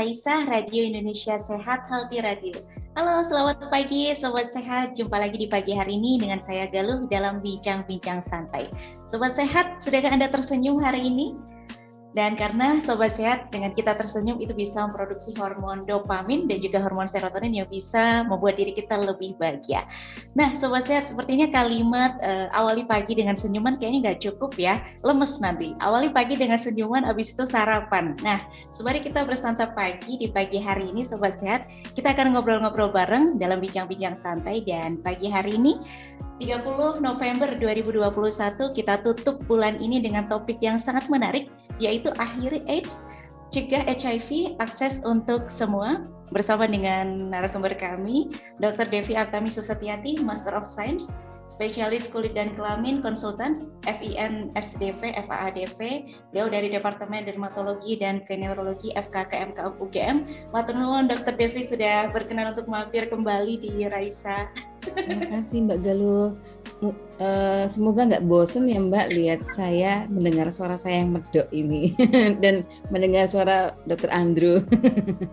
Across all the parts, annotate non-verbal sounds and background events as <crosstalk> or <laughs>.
Raisa, Radio Indonesia Sehat Healthy Radio. Halo, selamat pagi Sobat Sehat. Jumpa lagi di pagi hari ini dengan saya Galuh dalam Bincang-Bincang Santai. Sobat Sehat, sudahkah Anda tersenyum hari ini? Dan karena sobat sehat dengan kita tersenyum itu bisa memproduksi hormon dopamin dan juga hormon serotonin yang bisa membuat diri kita lebih bahagia. Nah, sobat sehat sepertinya kalimat uh, awali pagi dengan senyuman kayaknya nggak cukup ya, lemes nanti. Awali pagi dengan senyuman, habis itu sarapan. Nah, sembari kita bersantap pagi di pagi hari ini, sobat sehat, kita akan ngobrol-ngobrol bareng dalam bincang-bincang santai dan pagi hari ini 30 November 2021 kita tutup bulan ini dengan topik yang sangat menarik yaitu akhiri AIDS, cegah HIV, akses untuk semua bersama dengan narasumber kami Dr. Devi Artami Susatyati, Master of Science, spesialis kulit dan kelamin, konsultan FIN SDV, FAADV, beliau dari Departemen Dermatologi dan Venerologi FKKMK UGM. Matur nuwun Dr. Devi sudah berkenan untuk mampir kembali di Raisa. Terima kasih Mbak Galuh. Uh, semoga nggak bosen ya Mbak lihat saya mendengar suara saya yang medok ini <laughs> dan mendengar suara Dr. Andrew.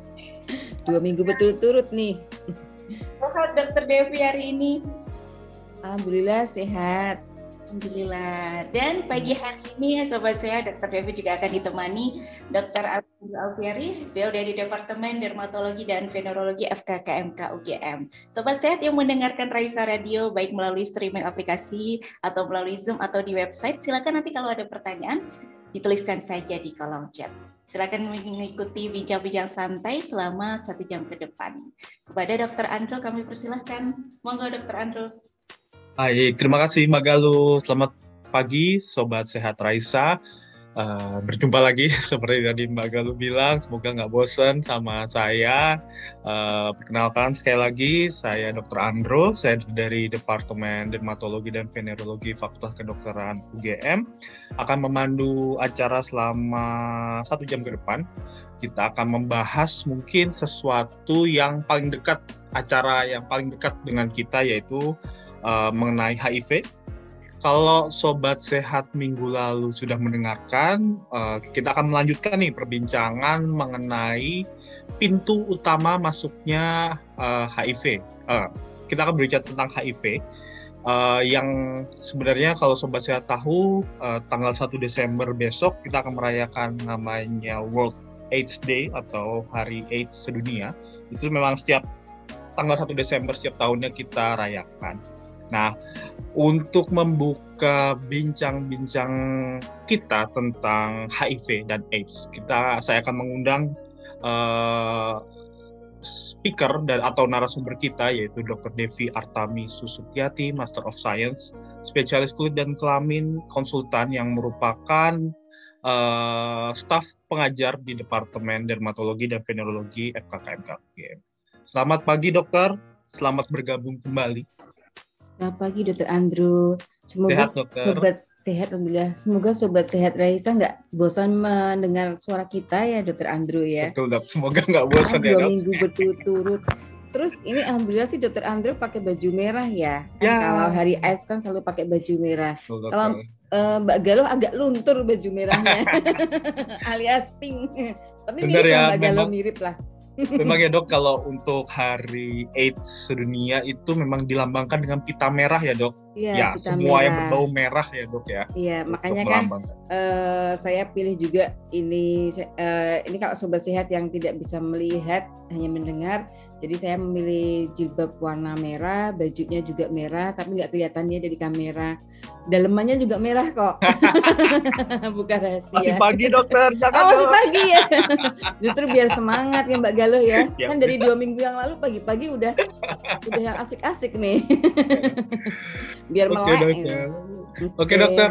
<laughs> Dua minggu berturut-turut nih. Dr. Devi hari ini. Alhamdulillah sehat. Alhamdulillah. Dan pagi hari ini ya Sobat saya, Dr. Devi juga akan ditemani Dr. Alfieri, beliau dari Departemen Dermatologi dan Venerologi FKKMK UGM. Sobat sehat yang mendengarkan Raisa Radio baik melalui streaming aplikasi atau melalui Zoom atau di website, silakan nanti kalau ada pertanyaan dituliskan saja di kolom chat. Silakan mengikuti bincang-bincang santai selama satu jam ke depan. Kepada Dr. Andro kami persilahkan. Monggo Dr. Andro. Baik, terima kasih Magalu. Selamat pagi Sobat Sehat Raisa. Uh, berjumpa lagi <laughs> seperti tadi Mbak Galuh bilang, semoga nggak bosan sama saya. Uh, perkenalkan sekali lagi, saya Dr. Andro, saya dari Departemen Dermatologi dan Venerologi Fakultas Kedokteran UGM. Akan memandu acara selama satu jam ke depan. Kita akan membahas mungkin sesuatu yang paling dekat, acara yang paling dekat dengan kita yaitu uh, mengenai HIV. Kalau sobat sehat minggu lalu sudah mendengarkan, uh, kita akan melanjutkan nih perbincangan mengenai pintu utama masuknya uh, HIV. Uh, kita akan berbicara tentang HIV. Uh, yang sebenarnya kalau sobat sehat tahu uh, tanggal 1 Desember besok kita akan merayakan namanya World AIDS Day atau Hari AIDS sedunia. Itu memang setiap tanggal 1 Desember setiap tahunnya kita rayakan. Nah, untuk membuka bincang-bincang kita tentang HIV dan AIDS, kita saya akan mengundang uh, speaker dan atau narasumber kita yaitu Dr. Devi Artami Susutyati, Master of Science, spesialis kulit dan kelamin, konsultan yang merupakan uh, staf pengajar di Departemen Dermatologi dan Venerologi FKKMK Selamat pagi dokter, selamat bergabung kembali. Selamat pagi Dokter Andrew. Semoga sehat, dokter. sobat sehat alhamdulillah. Semoga sobat sehat Raisa nggak bosan mendengar suara kita ya Dokter Andrew ya. Betul dok. Semoga nggak bosan ya. Dua minggu berturut-turut. Terus ini alhamdulillah sih Dokter Andrew pakai baju merah ya. Kan ya. kalau hari AIDS kan selalu pakai baju merah. Betul, kalau uh, Mbak Galuh agak luntur baju merahnya, <laughs> <laughs> alias pink. Tapi Bener mirip ya, Mbak Galuh mirip lah. Memang ya dok, kalau untuk hari AIDS sedunia itu memang dilambangkan dengan pita merah ya dok. Iya, ya, semua merah. yang berbau merah ya dok ya. Iya, makanya kan uh, saya pilih juga ini. Uh, ini kalau sobat sehat yang tidak bisa melihat hanya mendengar, jadi saya memilih jilbab warna merah, bajunya juga merah, tapi nggak kelihatan dia dari kamera. Dalemannya juga merah kok. <laughs> Bukan rahasia. Masih pagi dokter, <laughs> jangan oh, masih pagi ya. <laughs> Justru biar semangat ya Mbak Galuh ya. ya kan dari dua minggu yang lalu pagi-pagi udah udah yang asik-asik nih. biar melek. Oke dokter. Oke dokter,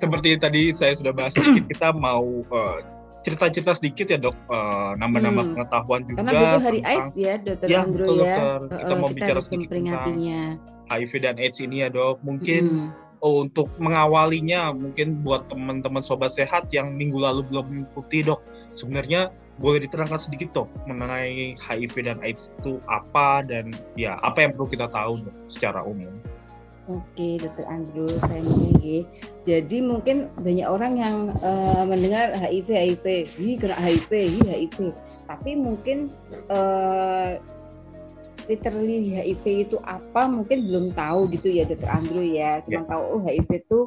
seperti tadi saya sudah bahas sedikit, kita mau uh, cerita-cerita sedikit ya dok uh, nama-nama hmm. pengetahuan juga karena besok hari tentang, AIDS ya dokter ya, Andrew betul, ya dokter. kita uh, mau kita bicara sedikit tentang HIV dan AIDS ini ya dok mungkin hmm. oh, untuk mengawalinya mungkin buat teman-teman sobat sehat yang minggu lalu belum mengikuti dok sebenarnya boleh diterangkan sedikit dok mengenai HIV dan AIDS itu apa dan ya apa yang perlu kita tahu dok secara umum Oke, Dokter Andrew, saya mengerti. Jadi mungkin banyak orang yang uh, mendengar HIV, HIV, hi kena HIV, hi HIV. Tapi mungkin uh, literally HIV itu apa mungkin belum tahu gitu ya Dokter Andrew ya. Cuma yeah. tahu oh HIV itu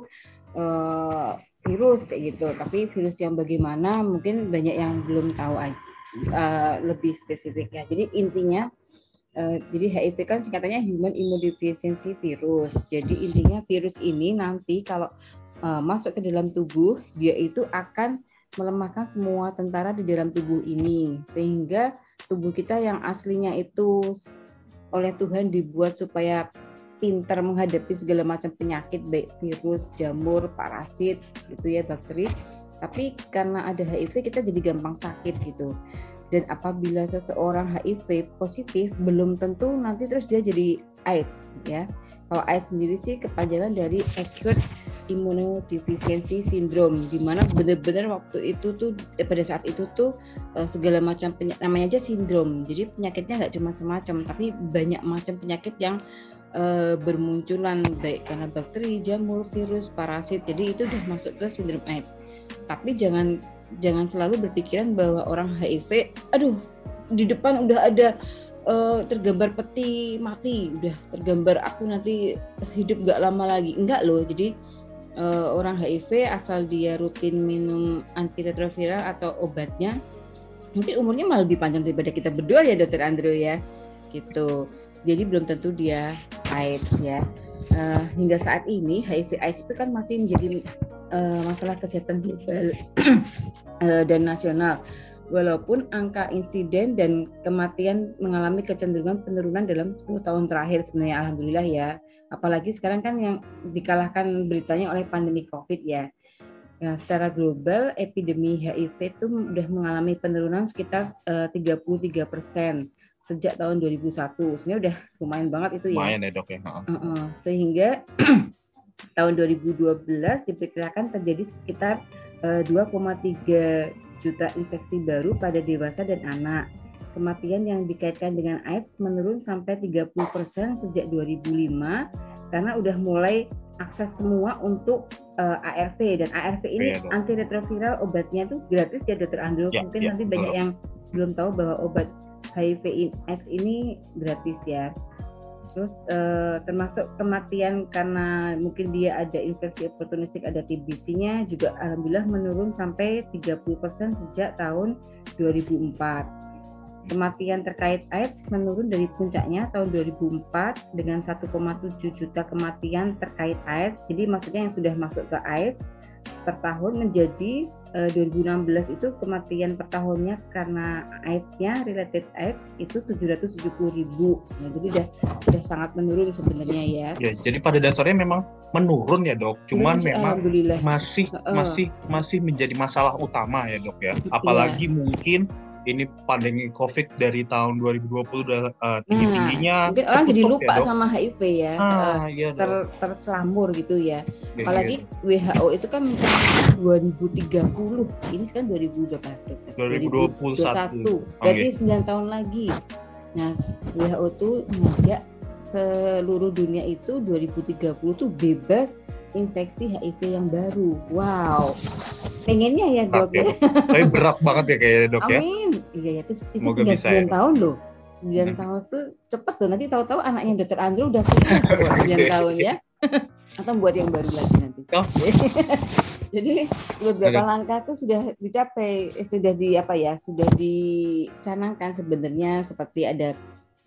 uh, virus kayak gitu. Tapi virus yang bagaimana mungkin banyak yang belum tahu uh, lebih spesifiknya. Jadi intinya Uh, jadi HIV kan singkatannya Human Immunodeficiency Virus. Jadi intinya virus ini nanti kalau uh, masuk ke dalam tubuh, dia itu akan melemahkan semua tentara di dalam tubuh ini, sehingga tubuh kita yang aslinya itu oleh Tuhan dibuat supaya pintar menghadapi segala macam penyakit baik virus, jamur, parasit, gitu ya bakteri. Tapi karena ada HIV kita jadi gampang sakit gitu dan apabila seseorang HIV positif belum tentu nanti terus dia jadi AIDS ya. Kalau AIDS sendiri sih kepanjangan dari acute immunodeficiency syndrome di mana benar-benar waktu itu tuh eh, pada saat itu tuh eh, segala macam penyakit namanya aja sindrom. Jadi penyakitnya nggak cuma semacam tapi banyak macam penyakit yang eh, bermunculan baik karena bakteri, jamur, virus, parasit. Jadi itu udah masuk ke sindrom AIDS. Tapi jangan jangan selalu berpikiran bahwa orang HIV, aduh di depan udah ada uh, tergambar peti mati, udah tergambar aku nanti hidup gak lama lagi. Enggak loh, jadi uh, orang HIV asal dia rutin minum antiretroviral atau obatnya, mungkin umurnya malah lebih panjang daripada kita berdua ya dokter Andrew ya, gitu. Jadi belum tentu dia AIDS ya. Uh, hingga saat ini HIV AIDS itu kan masih menjadi uh, masalah kesehatan global uh, <clears throat> dan nasional. Walaupun angka insiden dan kematian mengalami kecenderungan penurunan dalam 10 tahun terakhir sebenarnya alhamdulillah ya. Apalagi sekarang kan yang dikalahkan beritanya oleh pandemi Covid ya. Nah, secara global epidemi HIV itu sudah mengalami penurunan sekitar uh, 33 persen sejak tahun 2001. Sebenarnya udah lumayan banget itu ya. Lumayan ya dok ya. Uh -uh. Sehingga <clears throat> tahun 2012 diperkirakan terjadi sekitar 2,3 eh, juta infeksi baru pada dewasa dan anak. Kematian yang dikaitkan dengan AIDS menurun sampai 30% sejak 2005 karena udah mulai akses semua untuk uh, eh, ARV dan ARV ini ya, antiretroviral obatnya tuh gratis ya dokter Andrew. Ya, Mungkin ya, nanti banyak yang belum tahu bahwa obat HIV AIDS ini gratis ya. Terus uh, termasuk kematian karena mungkin dia ada infeksi oportunistik ada TBC-nya juga alhamdulillah menurun sampai 30% sejak tahun 2004. Kematian terkait AIDS menurun dari puncaknya tahun 2004 dengan 1,7 juta kematian terkait AIDS. Jadi maksudnya yang sudah masuk ke AIDS per tahun menjadi eh, 2016 itu kematian per tahunnya karena AIDS-nya related AIDS itu 770 ribu. Nah, jadi udah udah sangat menurun sebenarnya ya. Ya, jadi pada dasarnya memang menurun ya dok. Cuman ya, memang masih uh, masih masih menjadi masalah utama ya dok ya. Iya. Apalagi mungkin ini pandemi COVID dari tahun 2020 udah uh, tinggi-tingginya. Nah, mungkin orang jadi lupa ya, sama HIV ya, ah, uh, iya, ter, terselamur gitu ya. ya Apalagi ya. WHO itu kan mencapai 2030, ini sekarang 2021. 2021. Berarti okay. 9 tahun lagi. Nah, WHO tuh ngajak seluruh dunia itu 2030 tuh bebas infeksi HIV yang baru. Wow. Pengennya ya dok ya. Tapi berat banget ya kayaknya dok ya. Amin. Iya ya itu, itu 9 ya, tahun loh. 9 hmm. tahun tuh cepet tuh. Nanti tahu-tahu anaknya dokter Andrew udah punya buat 9 tahun ya. Atau buat yang baru lagi nanti. Oh. <laughs> Jadi beberapa langkah tuh sudah dicapai, eh, sudah di apa ya, sudah dicanangkan sebenarnya seperti ada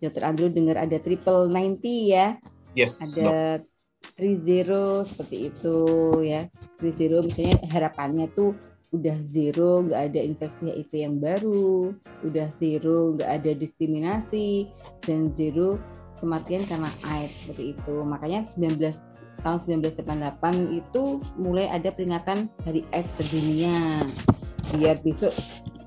Dokter Andrew dengar ada triple 90 ya. Yes. Ada three zero seperti itu ya. Three zero misalnya harapannya tuh udah zero, nggak ada infeksi HIV yang baru, udah zero, nggak ada diskriminasi, dan zero kematian karena AIDS seperti itu. Makanya 19 tahun 1988 itu mulai ada peringatan Hari AIDS sedunia. Biar besok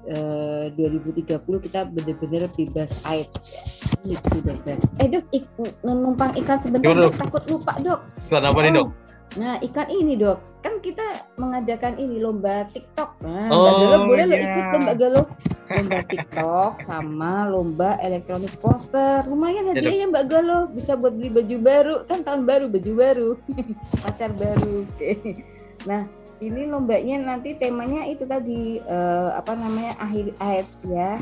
eh, 2030 kita benar-benar bebas AIDS gitu dokter. Eh dok, ik, numpang ikan sebentar dok. takut lupa dok. Ikan apa oh. nih dok? Nah ikan ini dok, kan kita mengadakan ini lomba TikTok. Nah, oh, Mbak Galuh boleh iya. lo ikut tuh Mbak Galuh. lomba TikTok sama lomba elektronik poster. Lumayan hadiahnya Mbak Galo, bisa buat beli baju baru, kan tahun baru baju baru, <laughs> pacar baru. Oke. <laughs> Nah, ini lombanya nanti temanya itu tadi uh, apa namanya akhir AIDS ya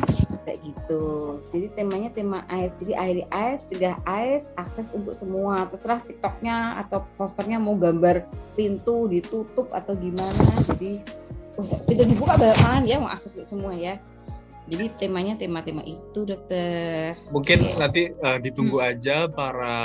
kayak gitu. Jadi temanya tema AIDS jadi akhir AIDS juga AIDS akses untuk semua. Terserah tiktoknya atau posternya mau gambar pintu ditutup atau gimana. Jadi oh, pintu dibuka balik ya mau akses untuk semua ya jadi temanya tema-tema itu, dokter. Mungkin okay. nanti uh, ditunggu hmm. aja para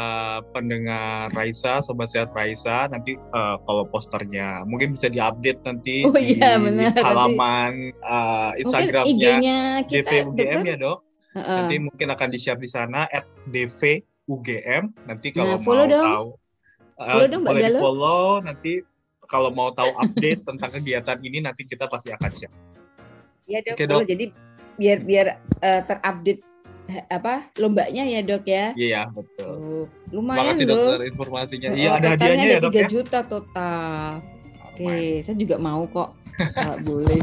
pendengar Raisa, sobat sehat Raisa. Nanti uh, kalau posternya mungkin bisa diupdate nanti oh, di iya, benar. halaman uh, Instagramnya DVUGM ya dok. Uh -uh. Nanti mungkin akan di-share di sana at DVUGM. Nanti kalau nah, mau dong. tahu, uh, follow dong, boleh di follow. Nanti kalau mau tahu update tentang kegiatan ini nanti kita pasti akan share. Iya dok. Okay, dok. Jadi biar biar uh, terupdate apa lombanya ya dok ya? Iya betul. Uh, lumayan Makasih, loh. dokter informasinya. Iya ada hadiahnya ya dok 3 ya? juta total. Oke okay, saya juga mau kok. <laughs> Boleh.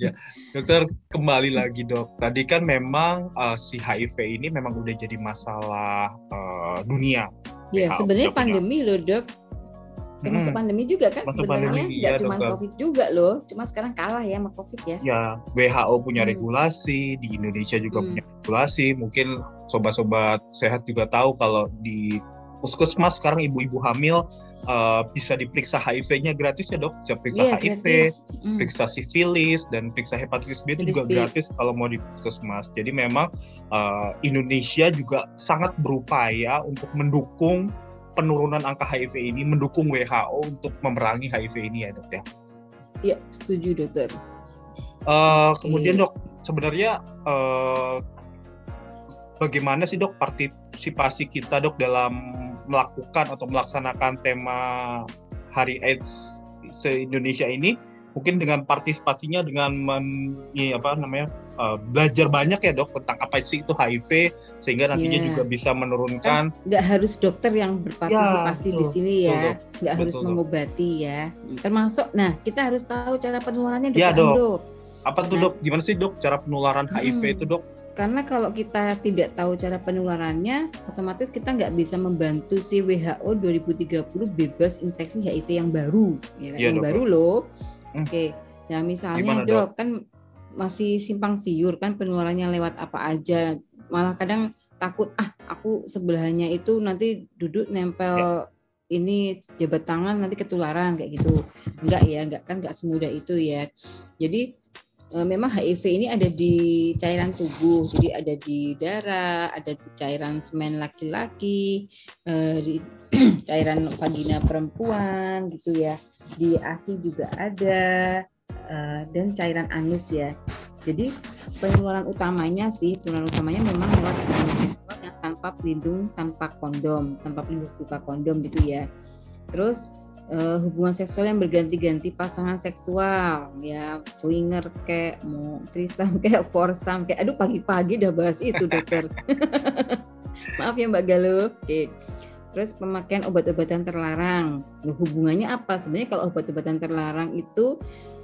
Ya dokter kembali lagi dok. Tadi kan memang uh, si HIV ini memang udah jadi masalah uh, dunia. Ya sebenarnya pandemi loh dok termasuk hmm. pandemi juga kan sebenarnya nggak ya, cuma covid juga loh cuma sekarang kalah ya sama covid ya ya WHO punya hmm. regulasi di Indonesia juga hmm. punya regulasi mungkin sobat-sobat sehat juga tahu kalau di puskesmas sekarang ibu-ibu hamil uh, bisa diperiksa HIV-nya gratis ya dok bisa periksa yeah, HIV hmm. periksa sifilis dan periksa hepatitis B itu juga B. gratis kalau mau di puskesmas jadi memang uh, Indonesia juga sangat berupaya untuk mendukung penurunan angka HIV ini mendukung WHO untuk memerangi HIV ini ya dok ya? Iya setuju dokter. Uh, okay. Kemudian dok sebenarnya uh, bagaimana sih dok partisipasi kita dok dalam melakukan atau melaksanakan tema Hari AIDS se Indonesia ini? Mungkin dengan partisipasinya dengan men, ya, apa namanya uh, belajar banyak ya dok tentang apa sih itu HIV sehingga nantinya yeah. juga bisa menurunkan kan nggak harus dokter yang berpartisipasi ya, di sini ya. Nggak harus betul, mengobati ya. Termasuk nah kita harus tahu cara penularannya dokter ya, dok. Apa tuh nah, dok? Gimana sih dok cara penularan HIV hmm, itu dok? Karena kalau kita tidak tahu cara penularannya, otomatis kita nggak bisa membantu si WHO 2030 bebas infeksi HIV yang baru, ya, ya yang dok, baru loh. Hmm. Oke, nah misalnya Gimana, dok, dok? kan masih simpang siur kan penularannya lewat apa aja. Malah kadang takut ah aku sebelahnya itu nanti duduk nempel ya. ini jabat tangan nanti ketularan kayak gitu. Enggak ya enggak kan enggak semudah itu ya. Jadi e, memang HIV ini ada di cairan tubuh jadi ada di darah ada di cairan semen laki-laki e, di <clears throat> cairan vagina perempuan gitu ya. Di ASI juga ada uh, dan cairan anis ya. Jadi penularan utamanya sih penularan utamanya memang lewat seksual yang tanpa pelindung, tanpa kondom, tanpa pelindung buka kondom gitu ya. Terus uh, hubungan seksual yang berganti-ganti pasangan seksual ya swinger kayak mau trisam kayak foursome kayak aduh pagi-pagi udah bahas itu dokter. <laughs> Maaf ya Mbak Galuh oke. Terus pemakaian obat-obatan terlarang. Nah, hubungannya apa? Sebenarnya kalau obat-obatan terlarang itu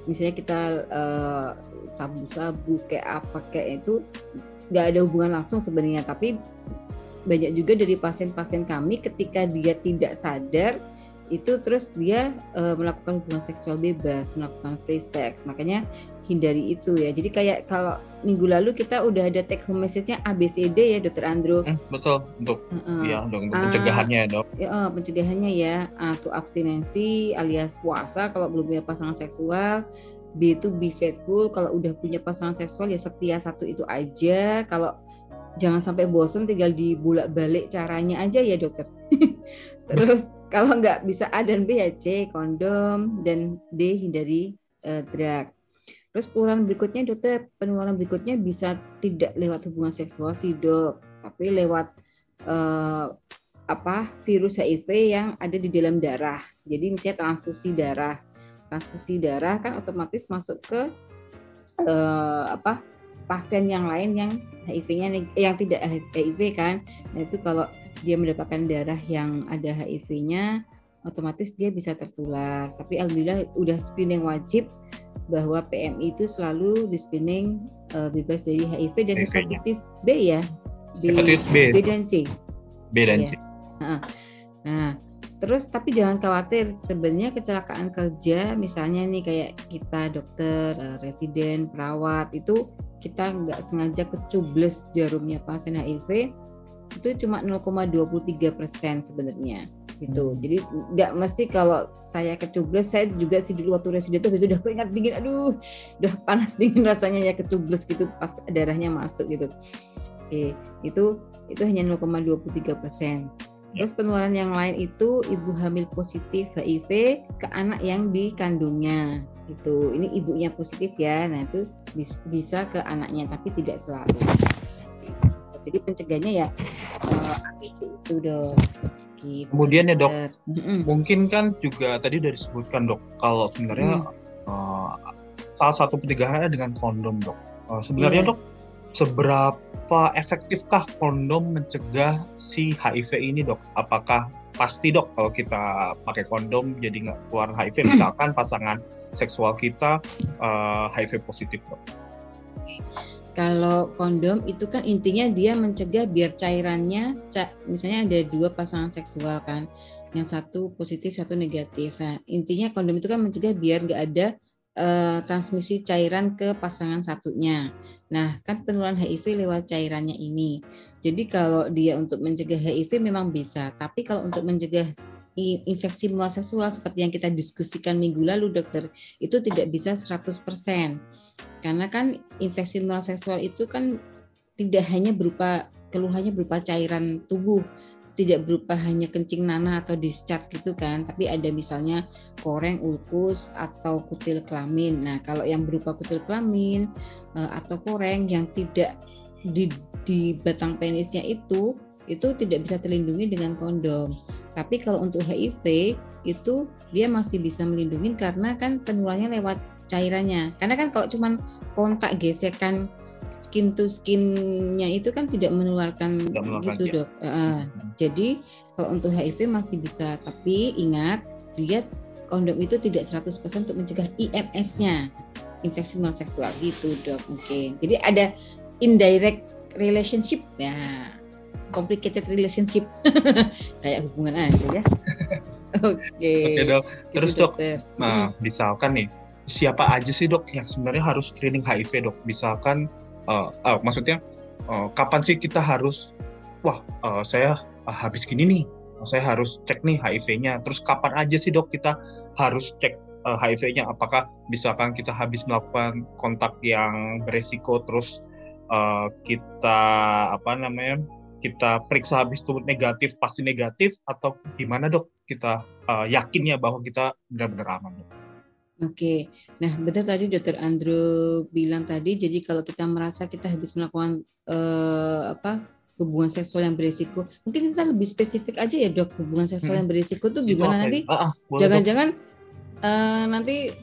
misalnya kita uh, sabu-sabu kayak apa kayak itu nggak ada hubungan langsung sebenarnya tapi banyak juga dari pasien-pasien kami ketika dia tidak sadar itu terus dia uh, melakukan hubungan seksual bebas, melakukan free sex. Makanya hindari itu ya. Jadi kayak kalau minggu lalu kita udah ada take home message-nya ABCD ya Dokter Andro. Hmm, betul untuk uh, ya untuk, untuk pencegahannya dok. Ya, uh, pencegahannya ya. A itu abstinensi alias puasa kalau belum punya pasangan seksual. B itu be faithful kalau udah punya pasangan seksual ya setia satu itu aja. Kalau jangan sampai bosan tinggal dibulak balik caranya aja ya dokter. <laughs> Terus kalau nggak bisa A dan B ya C kondom dan D hindari uh, drug. Terus penularan berikutnya dokter penularan berikutnya bisa tidak lewat hubungan seksual sih dok, tapi lewat uh, apa virus HIV yang ada di dalam darah. Jadi misalnya transfusi darah, transfusi darah kan otomatis masuk ke uh, apa pasien yang lain yang HIV-nya yang tidak HIV kan. Nah itu kalau dia mendapatkan darah yang ada HIV-nya, otomatis dia bisa tertular. Tapi alhamdulillah udah screening wajib bahwa PMI itu selalu di screening uh, bebas dari HIV dan hepatitis B ya. B, hepatitis B. B dan C. B dan ya. C. Nah, nah, terus tapi jangan khawatir sebenarnya kecelakaan kerja misalnya nih kayak kita dokter, uh, residen, perawat itu kita nggak sengaja kecubles jarumnya pasien HIV itu cuma 0,23 persen sebenarnya gitu. Hmm. Jadi nggak mesti kalau saya kecubles, saya juga sih dulu waktu residen itu sudah keringat dingin, aduh, udah panas dingin rasanya ya kecubles gitu pas darahnya masuk gitu. Oke, itu itu hanya 0,23 persen. Terus penularan yang lain itu ibu hamil positif HIV ke anak yang dikandungnya gitu. Ini ibunya positif ya, nah itu bisa ke anaknya tapi tidak selalu. Jadi pencegahnya ya uh, itu dok. Gitu. Kemudian ya dok, mm-hmm. mungkin kan juga tadi udah disebutkan dok, kalau sebenarnya mm. uh, salah satu pencegahannya dengan kondom dok. Uh, sebenarnya yeah. dok, seberapa efektifkah kondom mencegah si HIV ini dok? Apakah pasti dok kalau kita pakai kondom jadi nggak keluar HIV misalkan pasangan seksual kita uh, HIV positif dok? Kalau kondom itu kan intinya dia mencegah biar cairannya, misalnya ada dua pasangan seksual kan, yang satu positif, satu negatif. Nah, intinya kondom itu kan mencegah biar nggak ada uh, transmisi cairan ke pasangan satunya. Nah, kan penularan HIV lewat cairannya ini. Jadi kalau dia untuk mencegah HIV memang bisa, tapi kalau untuk mencegah infeksi menular seksual seperti yang kita diskusikan minggu lalu dokter itu tidak bisa 100% karena kan infeksi menular seksual itu kan tidak hanya berupa keluhannya berupa cairan tubuh tidak berupa hanya kencing nanah atau discharge gitu kan tapi ada misalnya koreng ulkus atau kutil kelamin. Nah kalau yang berupa kutil kelamin eh, atau koreng yang tidak di, di batang penisnya itu itu tidak bisa terlindungi dengan kondom. Tapi kalau untuk HIV itu dia masih bisa melindungi karena kan penularannya lewat cairannya. Karena kan kalau cuman kontak gesekan skin to skinnya itu kan tidak menularkan, tidak menularkan gitu ya. dok. Uh, jadi kalau untuk HIV masih bisa, tapi ingat lihat kondom itu tidak 100% untuk mencegah IMS-nya infeksi menular seksual gitu dok mungkin. Jadi ada indirect relationship ya complicated relationship. <laughs> Kayak hubungan aja ya. <laughs> Oke. Okay. dok. Gitu, terus dok. nah hmm. misalkan nih siapa aja sih dok yang sebenarnya harus screening HIV dok? Misalkan uh, uh, maksudnya uh, kapan sih kita harus wah uh, saya uh, habis gini nih saya harus cek nih HIV-nya. Terus kapan aja sih dok kita harus cek uh, HIV-nya? Apakah misalkan kita habis melakukan kontak yang beresiko terus uh, kita apa namanya kita periksa habis itu negatif pasti negatif atau gimana dok kita uh, yakinnya bahwa kita benar-benar aman dok? Oke, nah betul tadi Dokter Andrew bilang tadi, jadi kalau kita merasa kita habis melakukan uh, apa hubungan seksual yang berisiko, mungkin kita lebih spesifik aja ya dok, hubungan seksual hmm. yang berisiko tuh gimana nanti? Ah, ah, Jangan-jangan uh, nanti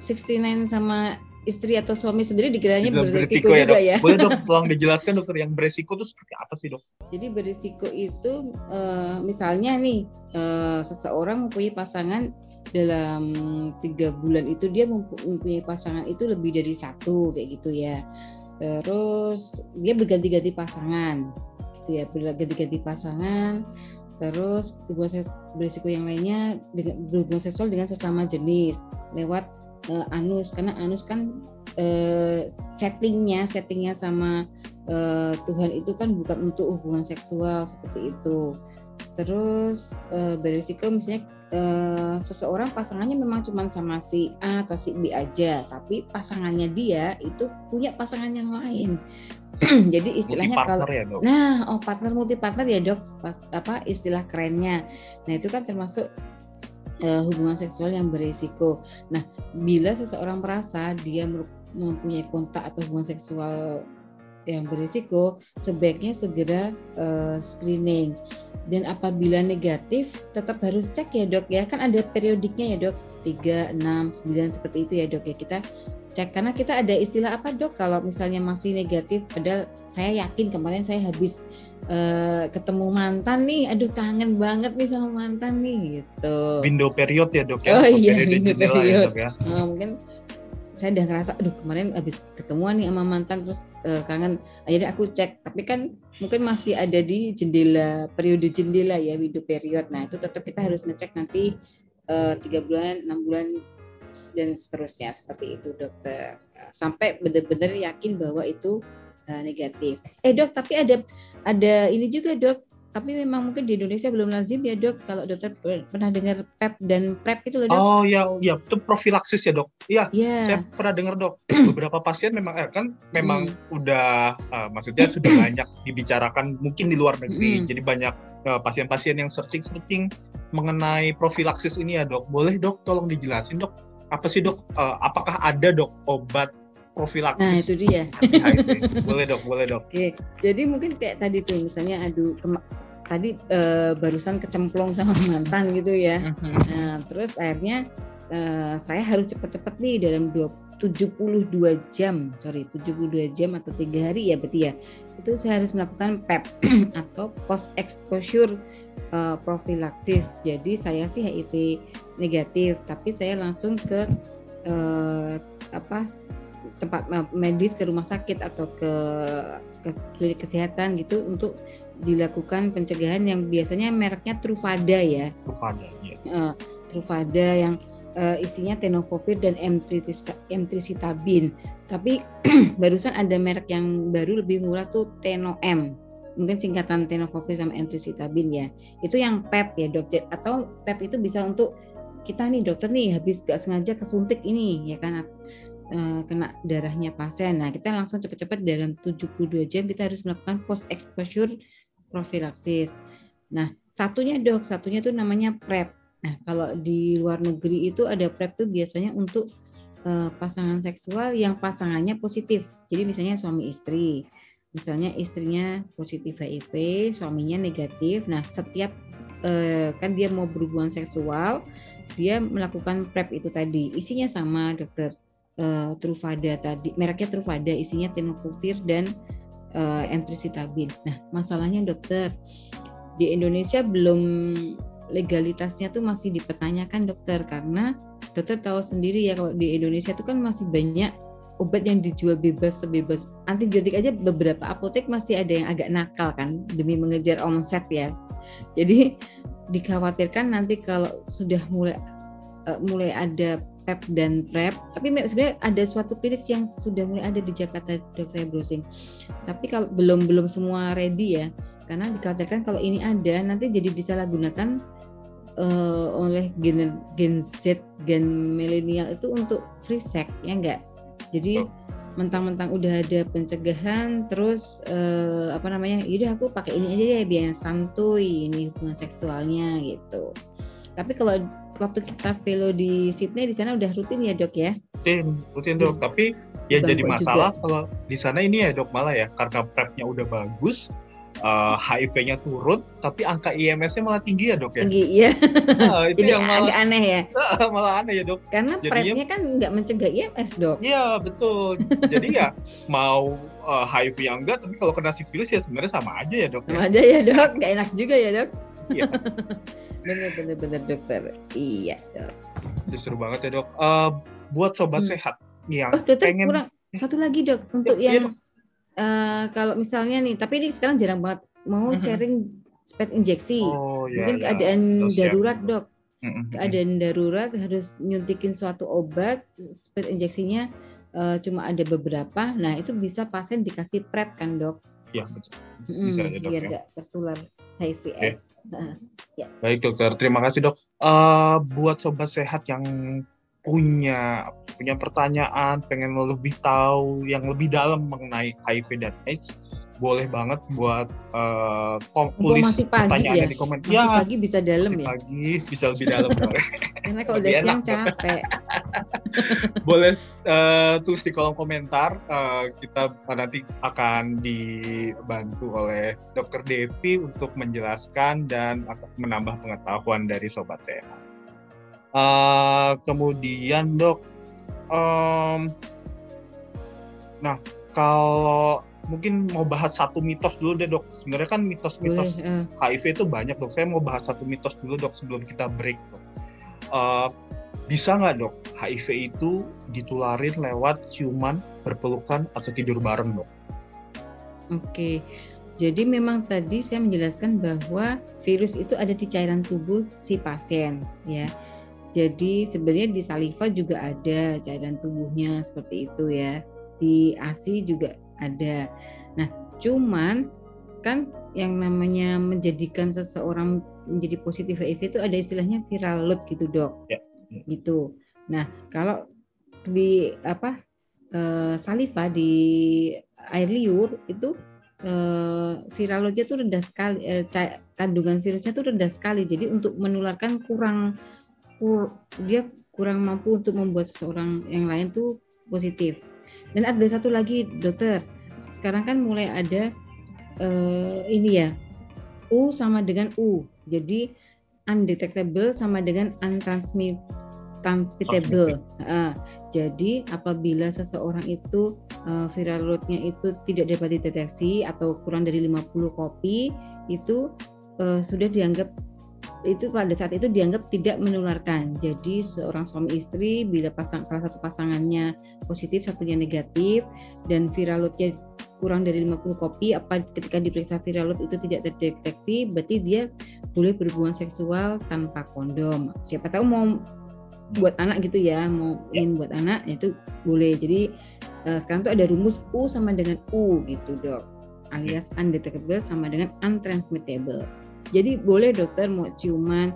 69 sama istri atau suami sendiri dikiranya beresiko, beresiko ya, juga ya. Boleh dok, <laughs> tolong dijelaskan dokter yang beresiko itu seperti apa sih dok? Jadi beresiko itu uh, misalnya nih uh, seseorang mempunyai pasangan dalam tiga bulan itu dia mempunyai pasangan itu lebih dari satu kayak gitu ya. Terus dia berganti-ganti pasangan, gitu ya berganti-ganti pasangan. Terus hubungan berisiko yang lainnya dengan berhubungan seksual dengan sesama jenis lewat uh, anus. Karena anus kan uh, settingnya settingnya sama uh, Tuhan itu kan bukan untuk hubungan seksual seperti itu. Terus uh, berisiko misalnya uh, seseorang pasangannya memang cuma sama si A atau si B aja tapi pasangannya dia itu punya pasangan yang lain. <clears throat> Jadi istilahnya kalau ya, dok. nah oh partner multi partner ya dok. Pas apa istilah kerennya. Nah itu kan termasuk uh, hubungan seksual yang berisiko. Nah, bila seseorang merasa dia mempunyai kontak atau hubungan seksual yang berisiko, sebaiknya segera uh, screening. Dan apabila negatif, tetap harus cek ya dok ya. Kan ada periodiknya ya dok, 3, 6, 9 seperti itu ya dok ya. Kita cek. Karena kita ada istilah apa dok? Kalau misalnya masih negatif padahal saya yakin kemarin saya habis uh, ketemu mantan nih. Aduh kangen banget nih sama mantan nih gitu. Window period ya dok ya? Oh iya window period ya, dok, ya. Oh, mungkin saya udah ngerasa aduh kemarin habis ketemuan nih sama mantan terus uh, kangen. Akhirnya aku cek. Tapi kan mungkin masih ada di jendela periode jendela ya window period. Nah itu tetap kita harus ngecek nanti eh, tiga uh, bulan enam bulan dan seterusnya seperti itu dokter. Sampai benar-benar yakin bahwa itu uh, negatif. Eh dok tapi ada ada ini juga dok. Tapi memang mungkin di Indonesia belum lazim ya dok. Kalau dokter pernah dengar PEP dan PrEP itu loh dok? Oh ya ya itu profilaksis ya dok? Iya yeah. saya pernah dengar dok. <clears throat> Beberapa pasien memang eh, kan memang hmm. udah uh, maksudnya sudah <clears throat> banyak dibicarakan mungkin di luar negeri. Hmm. jadi banyak pasien pasien-pasien yang searching-searching mengenai profilaksis ini ya dok. Boleh dok tolong dijelasin dok apa sih dok uh, apakah ada dok obat profilaksis. Nah itu dia. boleh dok, boleh dok. Oke, jadi mungkin kayak tadi tuh misalnya aduh tadi uh, barusan kecemplung sama <laughs> mantan gitu ya. Mm-hmm. Nah, terus akhirnya uh, saya harus cepat-cepat nih dalam 72 jam, sorry 72 jam atau tiga hari ya berarti ya. Itu saya harus melakukan PEP <clears throat> atau post exposure uh, prophylaxis. Jadi saya sih HIV negatif, tapi saya langsung ke uh, apa tempat medis ke rumah sakit atau ke ke klinik kesehatan gitu untuk dilakukan pencegahan yang biasanya mereknya Truvada ya. Truvada, ya. Uh, Truvada yang uh, isinya tenofovir dan emtricitabin. Tapi <clears throat> barusan ada merek yang baru lebih murah tuh Teno-M. Mungkin singkatan tenofovir sama emtricitabin ya. Itu yang PEP ya dok. Atau PEP itu bisa untuk kita nih dokter nih habis gak sengaja kesuntik ini ya kan uh, kena darahnya pasien. Nah, kita langsung cepat-cepat dalam 72 jam kita harus melakukan post exposure profilaksis. Nah, satunya dok, satunya tuh namanya PrEP. Nah, kalau di luar negeri itu ada PrEP tuh biasanya untuk uh, pasangan seksual yang pasangannya positif. Jadi misalnya suami istri, misalnya istrinya positif HIV, suaminya negatif. Nah, setiap uh, kan dia mau berhubungan seksual, dia melakukan PrEP itu tadi. Isinya sama, dokter. Uh, Truvada tadi, mereknya Truvada, isinya tenofovir dan uh, emtricitabin. Nah, masalahnya dokter di Indonesia belum legalitasnya tuh masih dipertanyakan dokter karena dokter tahu sendiri ya kalau di Indonesia itu kan masih banyak obat yang dijual bebas sebebas antibiotik aja beberapa apotek masih ada yang agak nakal kan demi mengejar omset ya. Jadi dikhawatirkan nanti kalau sudah mulai uh, mulai ada PEP dan PrEP. Tapi sebenarnya ada suatu klinik yang sudah mulai ada di Jakarta dok saya browsing. Tapi kalau belum belum semua ready ya, karena dikatakan kalau ini ada nanti jadi disalahgunakan uh, oleh gen gen Z gen milenial itu untuk free sex ya enggak. Jadi mentang-mentang udah ada pencegahan terus uh, apa namanya yaudah aku pakai ini aja ya biar santuy ini hubungan seksualnya gitu tapi kalau waktu kita velo di Sydney di sana udah rutin ya dok ya? Rutin, rutin dok. Hmm. Tapi ya jadi masalah juga. kalau di sana ini ya dok malah ya karena prepnya udah bagus, uh, eh, HIV-nya turun, tapi angka IMS-nya malah tinggi ya dok ya? Tinggi, iya. Nah, itu Jadi yang malah, agak aneh ya? <laughs> malah aneh ya dok. Karena prepnya kan nggak mencegah IMS dok. Iya betul. Jadi ya mau uh, eh, HIV yang enggak, tapi kalau kena sifilis ya sebenarnya sama aja ya dok. Ya? Sama ya? aja ya dok, nggak enak juga ya dok. Iya. <laughs> bener bener bener dokter. Iya dok. Justru banget ya dok. Uh, buat sobat hmm. sehat yang oh, dokter, pengen kurang satu lagi dok untuk ya, yang uh, kalau misalnya nih, tapi ini sekarang jarang banget mau mm-hmm. sharing spet injeksi. Oh, iya, Mungkin iya. keadaan Terus darurat dok. Mm-hmm. Keadaan darurat harus nyuntikin suatu obat, spet injeksinya uh, cuma ada beberapa. Nah itu bisa pasien dikasih prep kan dok? Iya betul. Bisa mm, aja dok. Biar ya. nggak ya. tertular HIV AIDS. Okay. ya. Baik dokter, terima kasih dok. Uh, buat sobat sehat yang punya punya pertanyaan, pengen lebih tahu yang lebih dalam mengenai HIV dan AIDS, boleh banget buat uh, tulis masih pagi pertanyaannya ya? di komen. Masih ya, pagi bisa dalam masih ya. Pagi bisa lebih dalam. <laughs> Karena kalau udah siang capek. <laughs> boleh uh, tulis di kolom komentar. Uh, kita nanti akan dibantu oleh Dokter Devi untuk menjelaskan dan menambah pengetahuan dari sobat sehat. Uh, kemudian dok, um, nah kalau mungkin mau bahas satu mitos dulu deh dok. Sebenarnya kan mitos-mitos uh. HIV itu banyak dok. Saya mau bahas satu mitos dulu dok sebelum kita break dok. Uh, bisa nggak dok HIV itu ditularin lewat ciuman, berpelukan atau tidur bareng dok? Oke, jadi memang tadi saya menjelaskan bahwa virus itu ada di cairan tubuh si pasien ya. Jadi sebenarnya di saliva juga ada cairan tubuhnya seperti itu ya. Di ASI juga ada. Nah, cuman kan yang namanya menjadikan seseorang menjadi positif HIV itu ada istilahnya viral load gitu dok. Ya gitu. Nah, kalau di apa eh, saliva di air liur itu eh, viralnya itu rendah sekali, eh, kandungan virusnya itu rendah sekali. Jadi untuk menularkan kurang kur, dia kurang mampu untuk membuat seseorang yang lain tuh positif. Dan ada satu lagi dokter, sekarang kan mulai ada eh, ini ya U sama dengan U. Jadi undetectable sama dengan untransmit transmittable. Uh, jadi apabila seseorang itu uh, viral loadnya itu tidak dapat dideteksi atau kurang dari 50 kopi itu uh, sudah dianggap itu pada saat itu dianggap tidak menularkan. Jadi seorang suami istri bila pasang salah satu pasangannya positif satunya negatif dan viral loadnya kurang dari 50 kopi apa ketika diperiksa viral load itu tidak terdeteksi berarti dia boleh berhubungan seksual tanpa kondom. Siapa tahu mau buat anak gitu ya mau ya. ingin buat anak itu boleh jadi uh, sekarang tuh ada rumus U sama dengan U gitu dok alias undetectable sama dengan untransmittable jadi boleh dokter mau ciuman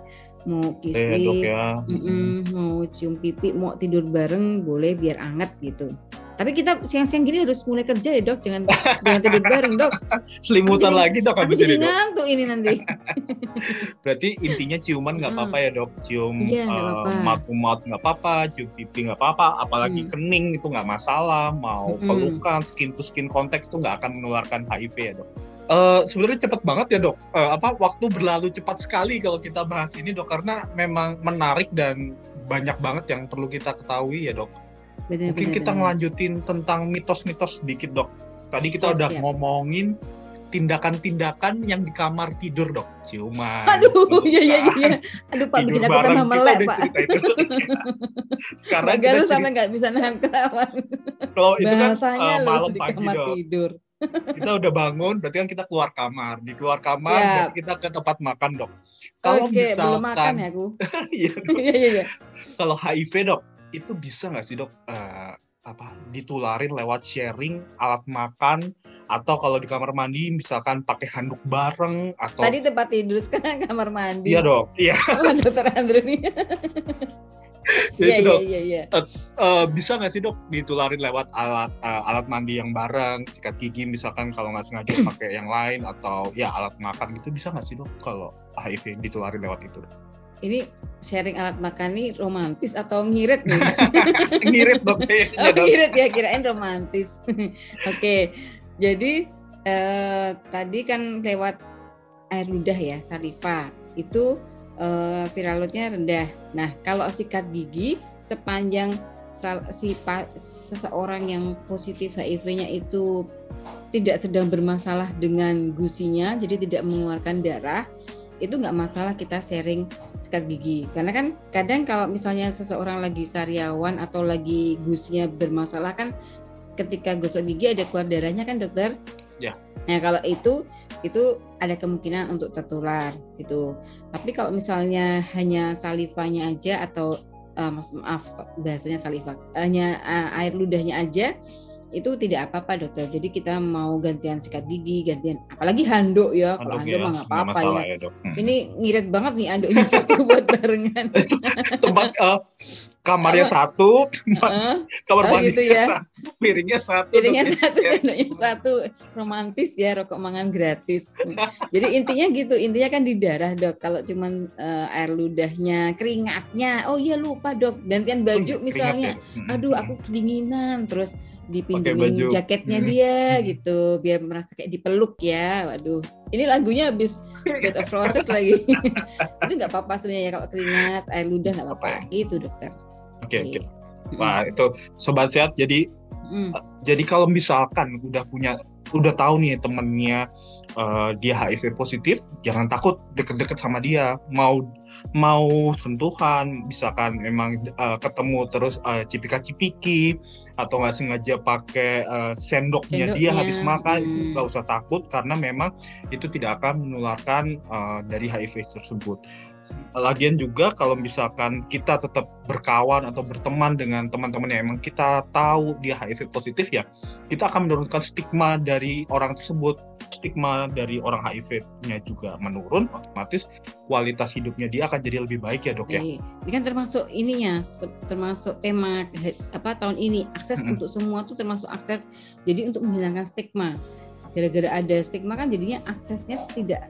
mau kistri eh, ya. mm -mm, mau cium pipi mau tidur bareng boleh biar anget gitu tapi kita siang-siang gini harus mulai kerja ya dok, jangan <laughs> jangan tidur bareng dok. Selimutan lagi dok habis ini dok. ngantuk ini nanti. <laughs> Berarti intinya ciuman nggak apa-apa ya dok, cium iya, uh, to mouth nggak apa-apa, cium pipi nggak apa-apa, apalagi hmm. kening itu nggak masalah, mau hmm. pelukan, skin to skin contact itu nggak akan menularkan HIV ya dok. Uh, sebenarnya cepat banget ya dok. Uh, apa waktu berlalu cepat sekali kalau kita bahas ini dok karena memang menarik dan banyak banget yang perlu kita ketahui ya dok. Bener, Mungkin bener, kita ngelanjutin tentang mitos-mitos sedikit dok. Tadi kita siap, udah siap. ngomongin tindakan-tindakan yang di kamar tidur dok, ciuman. Aduh, iya iya iya. Aduh Pak, bikin aku tambah melek Pak. <laughs> Sekarang Bagal kita sampai nggak bisa nahan ketawa. Kalau itu kan uh, malam pagi dok. Tidur. Kita udah bangun, berarti kan kita keluar kamar. Di keluar kamar, ya. berarti kita ke tempat makan dok. Kalau Oke, misalkan, belum makan ya aku. <laughs> Iya, <laughs> iya, iya, iya. Kalau HIV dok, itu bisa nggak sih dok uh, apa ditularin lewat sharing alat makan atau kalau di kamar mandi misalkan pakai handuk bareng atau tadi tempat tidur <laughs> sekarang kamar mandi iya dok iya oh, dokter Andrew nih Iya, iya, iya, iya. Uh, uh, bisa nggak sih dok ditularin lewat alat uh, alat mandi yang bareng, sikat gigi misalkan kalau nggak sengaja <clears throat> pakai yang lain atau ya alat makan gitu bisa nggak sih dok kalau HIV ditularin lewat itu? Ini sharing alat makan nih romantis atau ngirit nih? <laughs> ngirit dok Oh, ngirit ya kirain romantis. <laughs> Oke, okay. jadi eh, tadi kan lewat air ludah ya saliva itu eh, viral loadnya rendah. Nah kalau sikat gigi sepanjang si seseorang yang positif HIV-nya itu tidak sedang bermasalah dengan gusinya, jadi tidak mengeluarkan darah itu nggak masalah kita sharing sikat gigi karena kan kadang kalau misalnya seseorang lagi sariawan atau lagi gusnya bermasalah kan ketika gosok gigi ada keluar darahnya kan dokter ya nah kalau itu itu ada kemungkinan untuk tertular gitu tapi kalau misalnya hanya salivanya aja atau uh, maaf bahasanya saliva hanya uh, air ludahnya aja itu tidak apa-apa dokter. Jadi kita mau gantian sikat gigi, gantian apalagi handuk ya. Kalau handuk ya, mah nggak apa-apa ya. ya hmm. Ini ngirit banget nih handuknya <laughs> satu buat barengan. tempat uh, kamarnya satu, uh, <laughs> kamar oh, gitu ya. satu, piringnya satu. Piringnya satu, sendoknya satu. Romantis ya, rokok mangan gratis. Jadi intinya gitu, intinya kan di darah dok. Kalau cuman uh, air ludahnya, keringatnya, oh iya lupa dok, gantian baju oh, misalnya. Ya. Aduh aku kedinginan, terus dipinjemin jaketnya hmm. <laughs> dia gitu biar merasa kayak dipeluk ya waduh ini lagunya habis Bed of Roses <laughs> lagi itu nggak apa-apa sebenarnya kalau keringat air ludah nggak apa-apa gitu dokter oke okay, oke okay. Wah itu sobat sehat jadi Mm. Jadi kalau misalkan udah punya udah tahu nih temennya uh, dia HIV positif, jangan takut deket-deket sama dia. Mau mau sentuhan, misalkan emang uh, ketemu terus uh, cipika-cipiki atau nggak sengaja pakai uh, sendoknya, sendoknya dia habis makan hmm. itu nggak usah takut karena memang itu tidak akan menularkan uh, dari HIV tersebut. Lagian juga kalau misalkan kita tetap berkawan atau berteman dengan teman-teman yang emang kita tahu dia HIV positif ya, kita akan menurunkan stigma dari orang tersebut. Stigma dari orang HIV-nya juga menurun, otomatis kualitas hidupnya dia akan jadi lebih baik ya dok ya. Ini kan termasuk ininya, termasuk tema apa tahun ini akses -hmm. untuk semua tuh termasuk akses. Jadi untuk menghilangkan stigma. Gara-gara ada stigma kan jadinya aksesnya tidak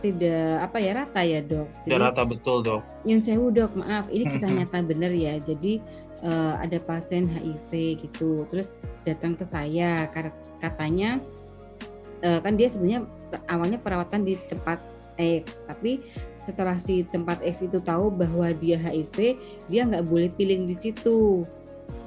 tidak apa ya rata ya dok. Jadi, tidak rata betul dok. Yang saya dok maaf ini kisah nyata benar ya. Jadi uh, ada pasien HIV gitu, terus datang ke saya katanya uh, kan dia sebenarnya awalnya perawatan di tempat X, tapi setelah si tempat X itu tahu bahwa dia HIV, dia nggak boleh pilih di situ.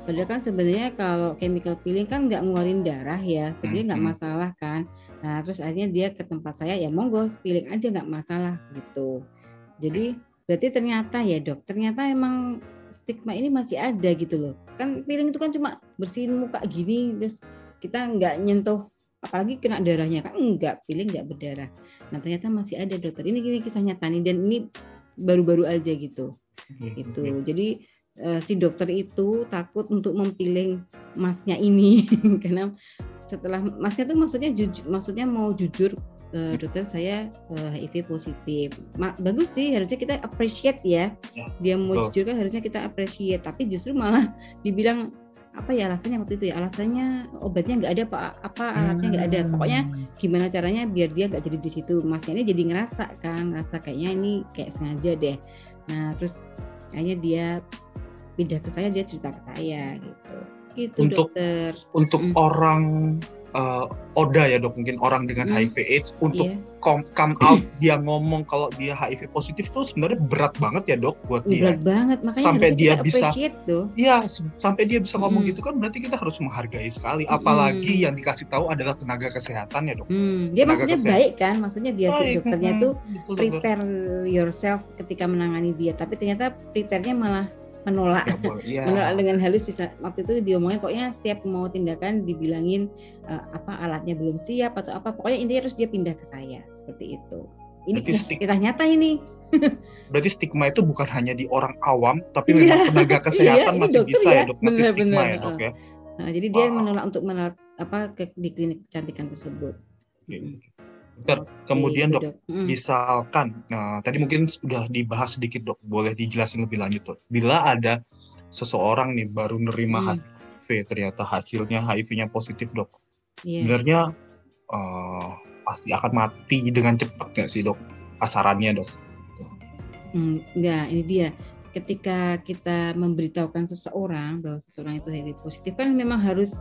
Padahal kan sebenarnya kalau chemical peeling kan nggak ngeluarin darah ya, sebenarnya nggak masalah kan. Nah, terus akhirnya dia ke tempat saya, ya monggo piling aja nggak masalah gitu. Jadi berarti ternyata ya dok, ternyata emang stigma ini masih ada gitu loh. Kan piling itu kan cuma bersihin muka gini, terus kita nggak nyentuh, apalagi kena darahnya kan enggak, piling nggak berdarah. Nah ternyata masih ada dokter. Ini gini kisah nyata nih dan ini baru-baru aja gitu. Itu. Jadi uh, si dokter itu takut untuk mempiling masnya ini <laughs> karena setelah masnya tuh maksudnya jujur maksudnya mau jujur uh, dokter saya uh, eh, HIV positif. Ma bagus sih harusnya kita appreciate ya. ya Dia mau oh. jujur kan harusnya kita appreciate tapi justru malah dibilang apa ya alasannya waktu itu ya alasannya obatnya nggak ada pak apa alatnya nggak ada pokoknya hmm. gimana caranya biar dia nggak jadi di situ masnya ini jadi ngerasa kan ngerasa kayaknya ini kayak sengaja deh nah terus kayaknya dia pindah ke saya dia cerita ke saya gitu gitu untuk dokter untuk hmm. orang uh, Oda ya dok mungkin orang dengan hmm. HIV AIDS untuk yeah. come, come out <clears throat> dia ngomong kalau dia HIV positif tuh sebenarnya berat banget ya dok buat dia berat banget makanya sampai dia bisa tuh. ya sampai dia bisa ngomong hmm. gitu kan berarti kita harus menghargai sekali apalagi hmm. yang dikasih tahu adalah tenaga kesehatan ya dok hmm. dia tenaga maksudnya kesehatan. baik kan maksudnya biasa baik. dokternya hmm. tuh betul, prepare betul. yourself ketika menangani dia tapi ternyata prepare-nya malah menolak. Ya, menolak dengan halus bisa. Waktu itu diomongin pokoknya setiap mau tindakan dibilangin uh, apa alatnya belum siap atau apa. Pokoknya intinya harus dia pindah ke saya seperti itu. Ini kisah nyata ini. <laughs> Berarti stigma itu bukan hanya di orang awam tapi memang yeah. tenaga <laughs> iya, kesehatan masih bisa ya, ya dok? Masih bener, stigma bener. ya dok ya? Nah, jadi dia menolak untuk menolak apa ke di klinik kecantikan tersebut. Dokter, kemudian dok, dok. Hmm. misalkan, nah, tadi mungkin sudah dibahas sedikit dok, boleh dijelasin lebih lanjut dok. Bila ada seseorang nih baru nerima hmm. HIV, ternyata hasilnya HIV-nya positif dok, yeah. sebenarnya uh, pasti akan mati dengan cepat nggak sih dok? Asarannya dok? Hmm, enggak, ini dia. Ketika kita memberitahukan seseorang bahwa seseorang itu HIV positif kan memang harus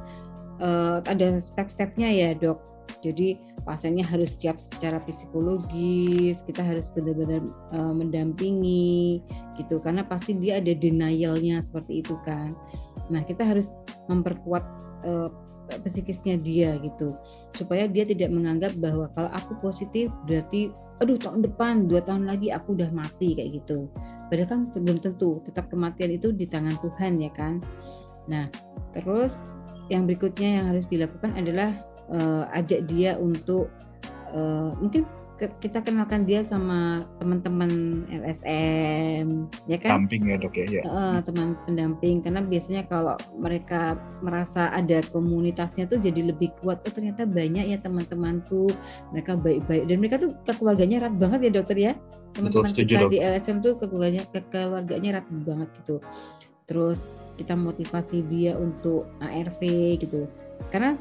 uh, ada step-stepnya ya dok jadi pasiennya harus siap secara psikologis, kita harus benar-benar uh, mendampingi gitu karena pasti dia ada denialnya seperti itu kan. Nah, kita harus memperkuat uh, psikisnya dia gitu supaya dia tidak menganggap bahwa kalau aku positif berarti aduh tahun depan dua tahun lagi aku udah mati kayak gitu padahal kan belum tentu tetap kematian itu di tangan Tuhan ya kan nah terus yang berikutnya yang harus dilakukan adalah uh, ajak dia untuk uh, mungkin kita kenalkan dia sama teman-teman LSM ya kan? Pendamping ya dok ya, ya. Uh, teman pendamping. Karena biasanya kalau mereka merasa ada komunitasnya tuh jadi lebih kuat oh ternyata banyak ya teman-temanku. Mereka baik-baik. Dan mereka tuh keluarganya erat banget ya dokter ya? Teman-teman kita dok. di LSM tuh keluarganya keluarganya erat banget gitu. Terus kita motivasi dia untuk ARV gitu. Karena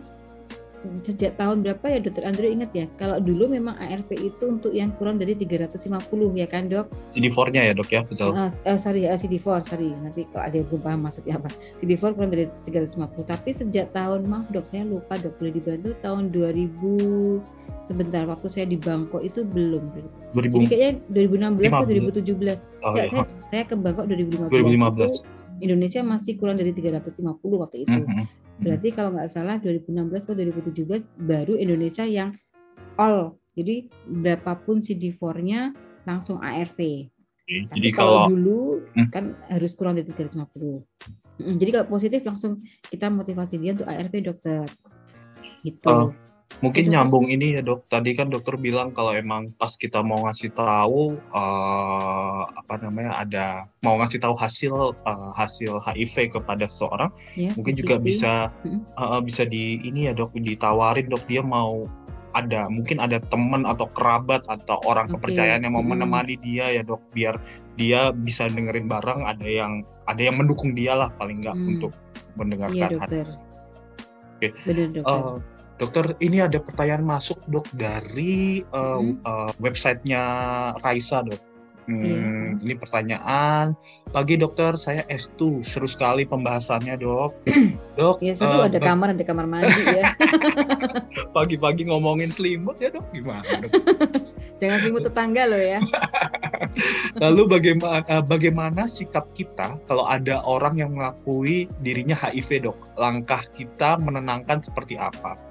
sejak tahun berapa ya dokter Andrew ingat ya kalau dulu memang ARV itu untuk yang kurang dari 350 ya kan dok? CD4-nya ya dok ya betul. Uh, uh, sorry uh, CD4 sorry. Nanti kalau ada yang belum paham maksudnya apa. CD4 kurang dari 350 tapi sejak tahun maaf dok saya lupa dok boleh dibantu tahun 2000 sebentar waktu saya di Bangkok itu belum 2000, jadi kayaknya 2016 atau 2017 oh, ya, saya, saya ke Bangkok 2015 2015 itu Indonesia masih kurang dari 350 waktu itu. Mm -hmm. Berarti kalau nggak salah 2016 atau 2017 baru Indonesia yang all. Jadi berapapun CD4-nya langsung ARV. Tapi jadi kalau, kalau dulu hmm. kan harus kurang dari 350. Jadi kalau positif langsung kita motivasi dia untuk ARV dokter. Gitu. Uh, Mungkin Itu nyambung kan? ini ya dok. Tadi kan dokter bilang kalau emang pas kita mau ngasih tahu uh, apa namanya ada mau ngasih tahu hasil uh, hasil HIV kepada seseorang, ya, mungkin juga bisa uh, bisa di ini ya dok ditawarin dok dia mau ada mungkin ada teman atau kerabat atau orang okay. kepercayaan yang mau hmm. menemani dia ya dok biar dia bisa dengerin bareng ada yang ada yang mendukung dia lah paling nggak hmm. untuk mendengarkan iya, dokter. Oke. Okay. Benar, dokter. Uh, Dokter, ini ada pertanyaan masuk dok dari uh, hmm. uh, websitenya Raisa dok. Hmm, hmm. Ini pertanyaan. Pagi dokter, saya S2. Seru sekali pembahasannya dok. <clears throat> dok. Ya seru uh, ada kamar, ada kamar mandi ya. <laughs> Pagi-pagi ngomongin selimut ya dok, gimana dok? <laughs> Jangan selimut tetangga loh ya. <laughs> Lalu bagaimana bagaimana sikap kita kalau ada orang yang mengakui dirinya HIV dok? Langkah kita menenangkan seperti apa?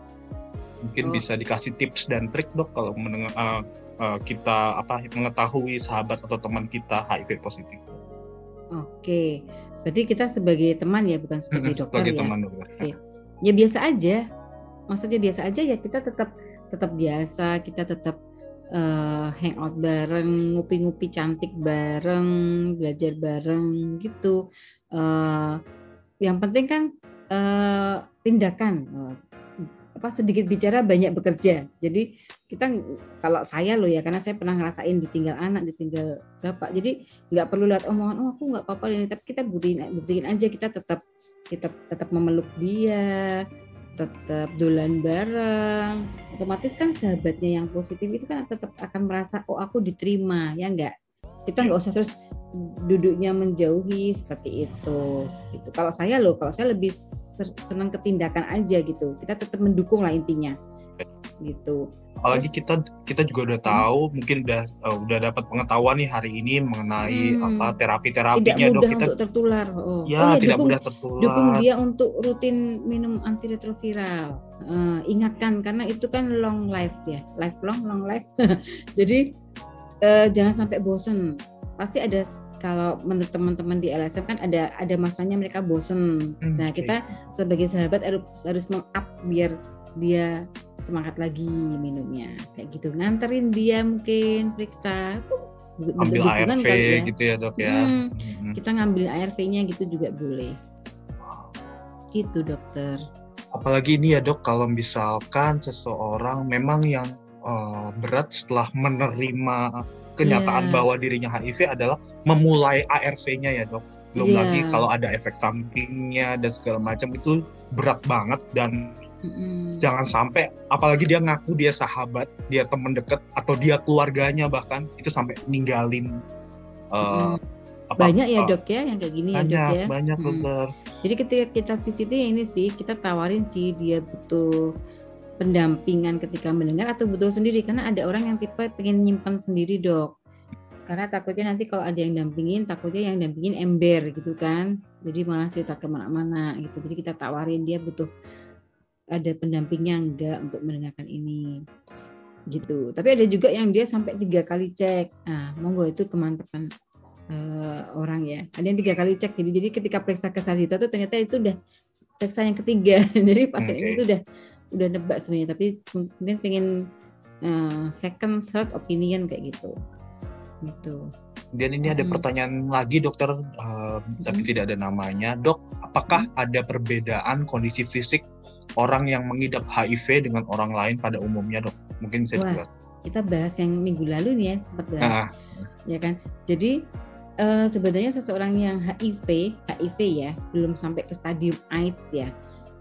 Mungkin oh. bisa dikasih tips dan trik dok kalau mendengar uh, uh, kita apa mengetahui sahabat atau teman kita HIV positif. Oke, berarti kita sebagai teman ya bukan sebagai dokter sebagai ya. teman dokter. Oke. Ya biasa aja. Maksudnya biasa aja ya kita tetap tetap biasa, kita tetap uh, hangout bareng, ngupi-ngupi cantik bareng, belajar bareng gitu. Uh, yang penting kan uh, tindakan apa sedikit bicara banyak bekerja. Jadi kita kalau saya loh ya karena saya pernah ngerasain ditinggal anak, ditinggal bapak. Jadi nggak perlu lihat omongan oh aku nggak apa-apa ini, tapi kita buktiin buktiin aja kita tetap kita tetap memeluk dia, tetap dolan bareng. Otomatis kan sahabatnya yang positif itu kan tetap akan merasa oh aku diterima ya enggak. Kita nggak usah terus duduknya menjauhi seperti itu gitu. Kalau saya loh kalau saya lebih senang ketindakan aja gitu. Kita tetap mendukung lah intinya gitu. Apalagi kita kita juga udah tahu hmm. mungkin udah uh, udah dapat pengetahuan nih hari ini mengenai hmm. apa terapi terapinya tidak dok. kita untuk tertular oh. ya, oh, ya tidak dukung, mudah tertular. dukung dia untuk rutin minum antiretroviral. Uh, ingatkan karena itu kan long life ya lifelong long life. <laughs> Jadi uh, jangan sampai bosan pasti ada kalau menurut teman-teman di LSM kan ada ada masanya mereka bosen. Hmm, nah kita sebagai sahabat harus harus meng-up biar dia semangat lagi minumnya. Kayak gitu nganterin dia mungkin periksa. Ambil ARV ya. gitu ya dok ya. Hmm, hmm. kita ngambil ARV-nya gitu juga boleh. Gitu dokter. Apalagi ini ya dok kalau misalkan seseorang memang yang uh, berat setelah menerima kenyataan yeah. bahwa dirinya HIV adalah memulai ARV-nya ya dok. Belum yeah. lagi kalau ada efek sampingnya dan segala macam itu berat banget dan mm-hmm. jangan sampai apalagi dia ngaku dia sahabat, dia teman dekat atau dia keluarganya bahkan itu sampai ninggalin uh, mm-hmm. Apa, banyak ya dok ya yang kayak gini banyak, ya dok ya banyak hmm. jadi ketika kita visitnya ini sih kita tawarin sih dia butuh pendampingan ketika mendengar atau betul sendiri? Karena ada orang yang tipe pengen nyimpan sendiri dok. Karena takutnya nanti kalau ada yang dampingin takutnya yang dampingin ember gitu kan. Jadi malah cerita ke mana-mana gitu. Jadi kita tawarin dia butuh ada pendampingnya enggak untuk mendengarkan ini gitu. Tapi ada juga yang dia sampai tiga kali cek. Nah monggo itu kemantapan uh, orang ya. Ada yang tiga kali cek. Jadi jadi ketika periksa ke itu tuh ternyata itu udah periksa yang ketiga. <laughs> Jadi pasien okay. ini tuh udah udah nebak sebenarnya tapi mungkin pengen uh, second third opinion kayak gitu. Gitu. Dan ini ada hmm. pertanyaan lagi dokter. Uh, hmm. tapi tidak ada namanya. Dok apakah hmm. ada perbedaan kondisi fisik orang yang mengidap HIV dengan orang lain pada umumnya dok? Mungkin bisa Wah, kita bahas yang minggu lalu nih ya sempat bahas. Ah. ya kan? Jadi uh, sebenarnya seseorang yang HIV HIV ya belum sampai ke stadium AIDS ya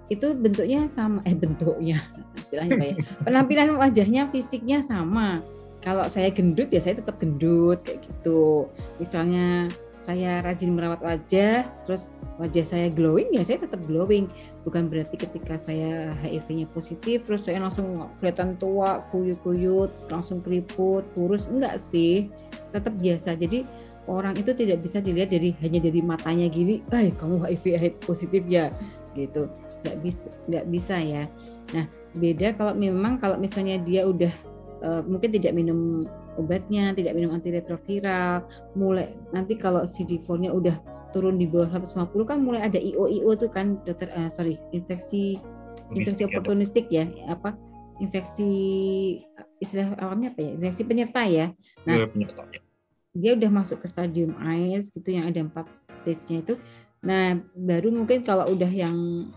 itu bentuknya sama eh bentuknya <laughs> istilahnya apa ya penampilan wajahnya fisiknya sama. Kalau saya gendut ya saya tetap gendut kayak gitu. Misalnya saya rajin merawat wajah terus wajah saya glowing ya saya tetap glowing. Bukan berarti ketika saya HIV-nya positif terus saya langsung kelihatan tua kuyut-kuyut langsung keriput kurus. Enggak sih tetap biasa. Jadi orang itu tidak bisa dilihat dari hanya dari matanya gini, eh kamu HIV positif ya, gitu nggak bisa nggak bisa ya. Nah beda kalau memang kalau misalnya dia udah uh, mungkin tidak minum obatnya tidak minum antiretroviral mulai nanti kalau CD4-nya udah turun di bawah 150 kan mulai ada IO IO tuh kan dokter uh, sorry infeksi infeksi ya, oportunistik ya apa infeksi istilah awamnya apa ya infeksi penyerta ya. Nah ya, dia udah masuk ke stadium AIDS gitu yang ada empat stage-nya itu. Nah baru mungkin kalau udah yang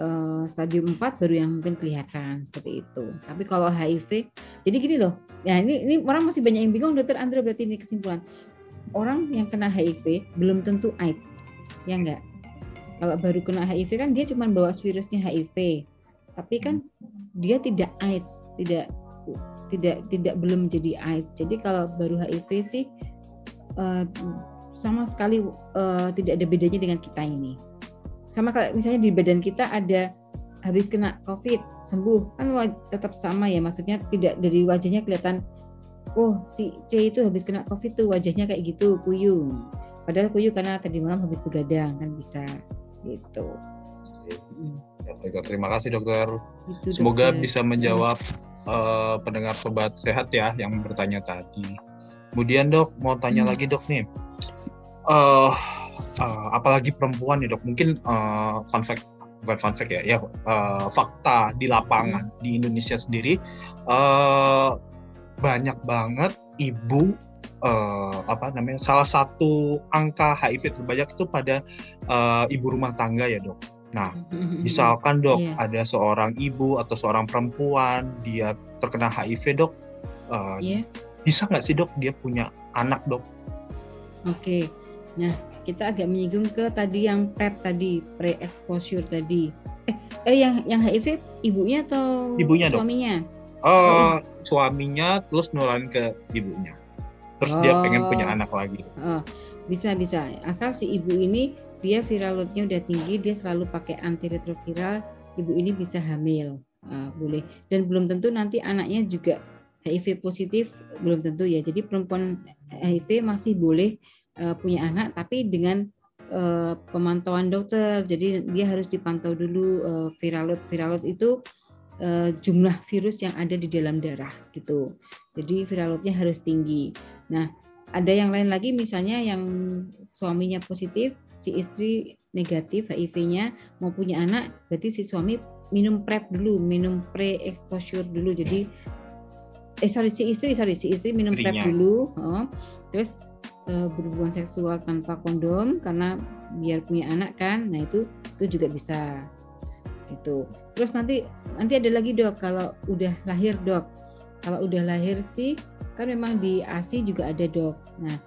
uh, stadium 4 baru yang mungkin kelihatan seperti itu. Tapi kalau HIV jadi gini loh ya ini ini orang masih banyak yang bingung dokter Andra berarti ini kesimpulan. Orang yang kena HIV belum tentu AIDS ya enggak kalau baru kena HIV kan dia cuma bawa virusnya HIV tapi kan dia tidak AIDS tidak tidak tidak belum jadi AIDS. Jadi kalau baru HIV sih uh, sama sekali uh, tidak ada bedanya dengan kita ini sama kalau misalnya di badan kita ada habis kena COVID sembuh kan tetap sama ya maksudnya tidak dari wajahnya kelihatan oh si C itu habis kena COVID tuh wajahnya kayak gitu kuyu padahal kuyu karena tadi malam habis begadang kan bisa gitu. Ya, baik, terima kasih dokter. Itu, Semoga dokter. bisa menjawab uh, pendengar sobat sehat ya yang bertanya tadi. Kemudian dok mau tanya hmm. lagi dok nih, uh, uh, apalagi perempuan nih dok, mungkin uh, fun fact bukan fun fact ya, ya uh, fakta di lapangan hmm. di Indonesia sendiri uh, banyak banget ibu uh, apa namanya salah satu angka HIV terbanyak itu pada uh, ibu rumah tangga ya dok. Nah, mm-hmm. misalkan dok yeah. ada seorang ibu atau seorang perempuan dia terkena HIV dok, uh, yeah. bisa nggak sih dok dia punya anak dok? Oke, okay. nah kita agak menyinggung ke tadi yang PrEP tadi, pre-exposure tadi. Eh, eh yang yang HIV ibunya atau ibunya suaminya? Dok. Uh, oh, suaminya terus nularin ke ibunya terus oh. dia pengen punya oh. anak lagi. Oh, bisa bisa. Asal si ibu ini dia viral loadnya udah tinggi, dia selalu pakai antiretroviral, ibu ini bisa hamil, uh, boleh. Dan belum tentu nanti anaknya juga HIV positif, belum tentu ya. Jadi perempuan HIV masih boleh uh, punya anak, tapi dengan uh, pemantauan dokter. Jadi dia harus dipantau dulu uh, viral load. Viral load itu uh, jumlah virus yang ada di dalam darah gitu. Jadi viral loadnya harus tinggi. Nah, ada yang lain lagi misalnya yang suaminya positif, si istri negatif HIV-nya mau punya anak, berarti si suami minum PrEP dulu, minum pre-exposure dulu. Jadi eh sorry si istri sorry si istri minum Istrinya. PrEP dulu, oh, terus uh, berhubungan seksual tanpa kondom karena biar punya anak kan. Nah, itu itu juga bisa. Itu. Terus nanti nanti ada lagi dok kalau udah lahir dok. Kalau udah lahir sih kan memang di ASI juga ada dok. Nah,